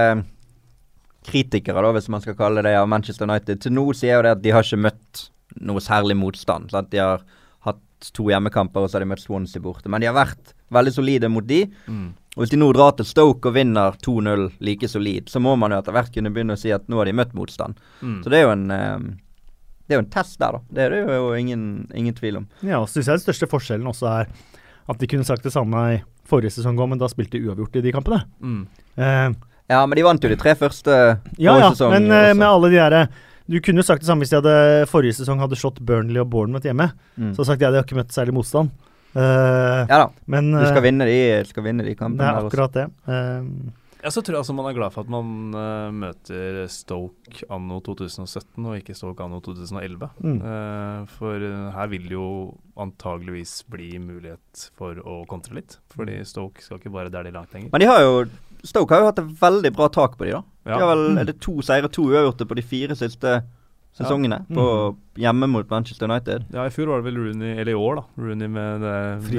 kritikere, da, hvis man skal kalle det, av Manchester United, til nå sier jo det at de har ikke møtt noe særlig motstand. Sant? De har hatt to hjemmekamper, og så har de møtt Swansea borte. Men de har vært veldig solide mot de. Mm. Og hvis de nå drar til Stoke og vinner 2-0 like solid, så må man jo etter hvert kunne begynne å si at nå har de møtt motstand. Mm. Så det er jo en eh, det er jo en test der, da. Det er det jo ingen, ingen tvil om. Ja, og så syns jeg den største forskjellen også er at de kunne sagt det samme i forrige sesong òg, men da spilte de uavgjort i de kampene. Mm. Eh, Ja, men de vant jo de tre første Ja, ja, men eh, også. med alle de derre Du kunne jo sagt det samme hvis de hadde forrige sesong hadde slått Burnley og Bournemouth hjemme. mm. Så sagt jeg de har ikke møtt særlig motstand. Uh, Ja da. Men Du skal eh, vinne de, skal vinne de det kampene er der også. akkurat det. Uh, Ja, så tror jeg altså man er glad for at man uh, møter Stoke anno 2017 og ikke Stoke anno 2011. Mm. Uh, for eh, her vil det jo antageligvis bli mulighet for å kontre litt. Fordi Stoke skal ikke bare der de langt lenger. Men de har jo Stoke har jo hatt et veldig bra tak på de da. De har vel Mm. er det to seire, to uavgjorte på de fire siste sesongene. Mm. På hjemme mot Manchester United. Ja, I fjor var det vel Rooney, eller i år, da. Rooney med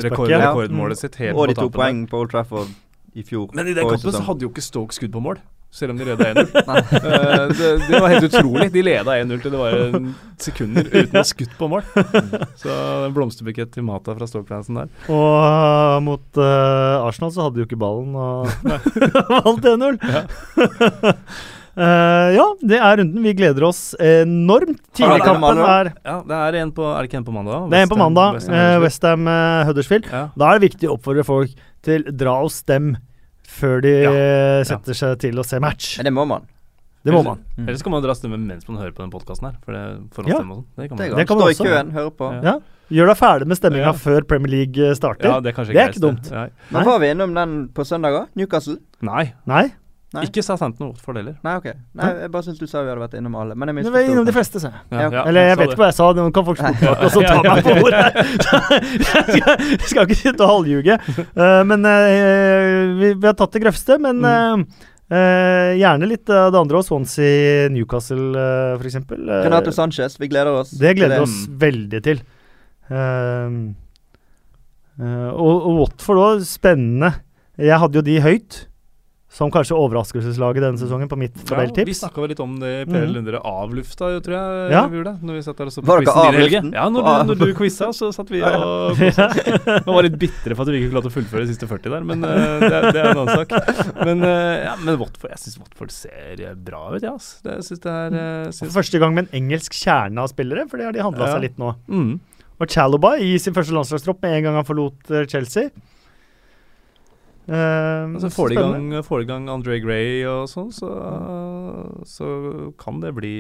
rekord, ja. rekordmålet sitt helt Og de to poeng på Old Trafford i fjor. Men i den kampen så hadde jo ikke Stoke skudd på mål, selv om de leda 1-0. uh, det, det var helt utrolig. De leda 1-0 til det var sekunder uten å ha skutt på mål. Så en blomsterbukett til Mata fra Stoke-fansen der. og uh, mot uh, Arsenal så hadde de jo ikke ballen og valgt 1-0. Ja. Eh, ja, det er runden. Vi gleder oss enormt. Tidligkampen er Ja, det er en på Er det ikke en på mandag? Det er en på mandag. West Ham- West Ham- Westham uh, Huddersfield. Ja. Da er det viktig å oppfordre folk til dra og stem før de Ja. setter seg til å se match. Men det må man. Det må man. Mm. Ellers kan man dra stemme mens man hører på den podkasten her. For det Ja. forhåndsstemme og sånn. Det kan Det man går. Det kan man Stå i køen, høre på. Ja. Ja. Gjør deg ferdig med stemminga Ja. før Premier League eh, starter. Ja, det er kanskje Det er ikke dumt. Men var vi innom den på søndag òg? Newcastle? Nei. Nei, Nei. Ikke Southampton og Watford heller. Nei, ok. Nei, jeg bare syns du sa vi hadde vært innom alle. Men jeg du var innom de fleste, sa jeg. Ja. Eller jeg vet ikke hva jeg sa, nå kan folk spørre bak og så ta meg på ordet. jeg skal, ikke sitte og halvljuge. Uh, men uh, vi, vi har tatt det grøvste, men uh, eh, eh, gjerne litt av det andre. òg. Swansea, Newcastle uh, f.eks. Renato Sanchez, vi gleder oss. Det gleder vi oss veldig til. Ehm, eh, og, og Watford òg, spennende. Jeg hadde jo de høyt. Som kanskje overraskelseslaget denne sesongen, på mitt Ja, vi tabelltips. snakka vel litt om det i Per Mhm. Lundre avlufta, tror jeg. Ja. vi gjorde det, når vi satt der og så på Var dere quizen din i av helgen. luften? Ja, når du, når du quiza, så satt vi og kosa. Man var litt bitre for at vi ikke klarte å fullføre de siste 40 der, men uh, det, er- det er en annen sak. Men, uh, ja, men Watford, jeg syns Watford ser eh, bra ut, ja, ass. Det, jeg synes det er uh, For synes, første gang med en engelsk kjerne av spillere, for det har de handla Ja. seg litt nå. mm. Og Chalobah i sin første landslagstropp med en gang han forlot Chelsea. Ehm, Altså, får de gang, får de i gang André Gray og sånn, så, så kan det bli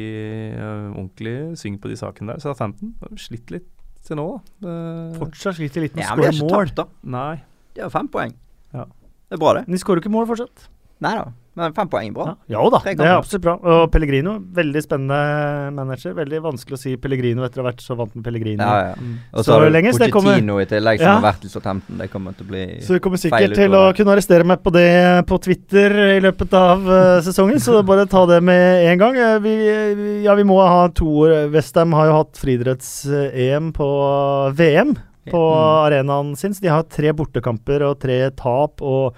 uh, ordentlig syng på de sakene der. Southampton har slitt litt til nå, da. Det- Fortsatt sliter litt med å Ja, skåre mål. tapt, da. Nei. De har fem poeng. Ja. Det er bra, det. Men de skårer ikke mål fortsatt. Nei da, men fem poeng er bra. Ja, jo da, det er absolutt bra. Og Pellegrino, veldig spennende manager. Veldig vanskelig å si Pellegrino etter å ha vært så vant med Pellegrino. Ja, ja. Mm. Og Så så har lenge så det kommer- i tillegg, som Ja. har vært i Southampton. Det kommer til å bli Så du kommer sikkert til å kunne arrestere meg på det på Twitter i løpet av uh, sesongen, så bare ta det med en gang. Eh, vi, vi- ja, vi må ha to år. Westham har jo hatt friidretts-EM på VM på Mm. arenaen sin, så de har tre bortekamper og tre tap og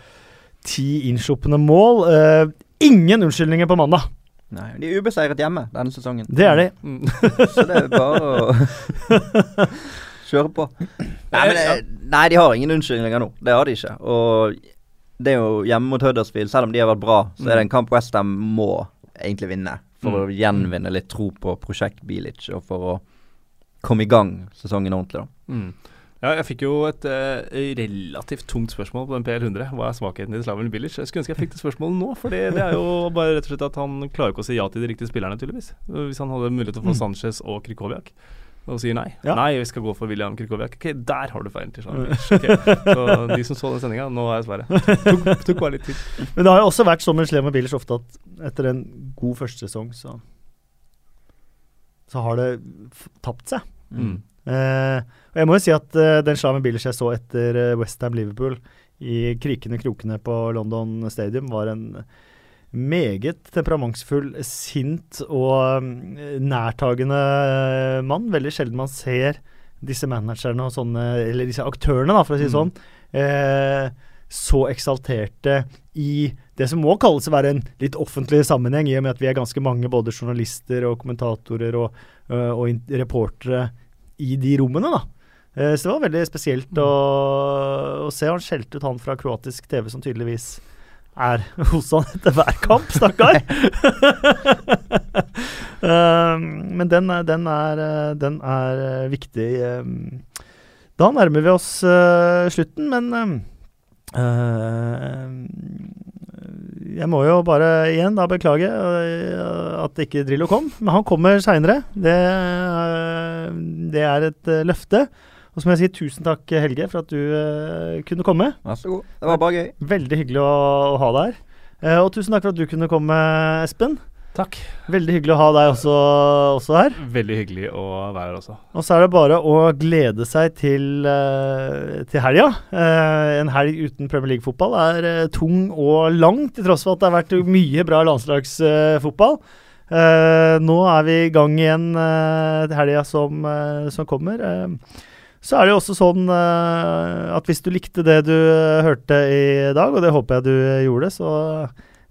ti innsluppende mål. Uh, ingen unnskyldninger på mandag. Nei, De er ubeseiret hjemme denne sesongen. Det er de. Mm. Så det er bare å kjøre på. Nei, men, det- nei, de har ingen unnskyldninger nå. Det har de ikke. Og det er jo hjemme mot Huddersfield. Selv om de har vært bra, så er det en kamp Westham må egentlig vinne. For å Mm. gjenvinne litt tro på prosjekt Bilic, og for å komme i gang sesongen ordentlig, da. Mm. Ja, jeg fikk jo et uh, relativt tungt spørsmål på den PL100. Hva er svakheten i Slaven Bilic? Jeg skulle ønske jeg fikk det spørsmålet nå, for det, er jo bare rett og slett at han klarer ikke å si ja til de riktige spillerne, tydeligvis. Hvis han hadde mulighet til å få mm. Sanchez og Krikoviak og sier nei. Ja. Nei, vi skal gå for William Krikoviak. Ok, der har du feilen til Slaven Bilic. Okay. Så de som så den sendinga, nå er jeg dessverre. Tok, tok bare litt tid. Men det har jo også vært sånn med Slaven Bilic ofte at etter en god førstesesong, så så har det tapt seg. Mm. Eh, og jeg må jo si at uh, den slaven Billers jeg så etter uh, Westham Liverpool i krikende krokene på London Stadium, var en meget temperamentsfull, sint og um, nærtagende uh, mann. Veldig sjelden man ser disse managerne og sånne, eller disse aktørene, da, for å si det mm. sånn, uh, så eksalterte i det som må kalles å være en litt offentlig sammenheng, i og med at vi er ganske mange, både journalister og kommentatorer og, og reportere i de rommene, da. Eh, så det var veldig spesielt å, å, se. Han skjelte ut han fra kroatisk TV, som tydeligvis er hos han etter hver kamp, stakkar. uh, men den, den, er, den, er, viktig. Da nærmer vi oss slutten, men jeg må jo bare igjen da beklage uh, at ikke Drillo kom. Men han kommer seinere. Det, uh, det, er et uh, løfte. Og så må jeg si tusen takk, Helge, for at du kunne komme. Vær så god. Det var bare gøy. Veldig hyggelig å, å ha deg her. og tusen takk for at du kunne komme, Espen. Takk. Veldig hyggelig å ha deg også, også, her. Veldig hyggelig å være her også. Og så er det bare å glede seg til, uh, til helga. Uh, en helg uten Premier League-fotball er uh, tung og lang, til tross for at det har vært mye bra landslagsfotball. nå er vi i gang igjen til helga som, som, kommer. så er det jo også sånn at hvis du likte det du hørte i dag, og det håper jeg du gjorde, så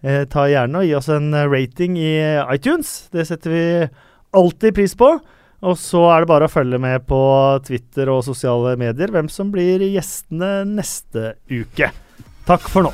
eh, ta gjerne og gi oss en eh, rating i iTunes. Det setter vi alltid pris på. Og så er det bare å følge med på Twitter og sosiale medier hvem som blir gjestene neste uke. Takk for nå.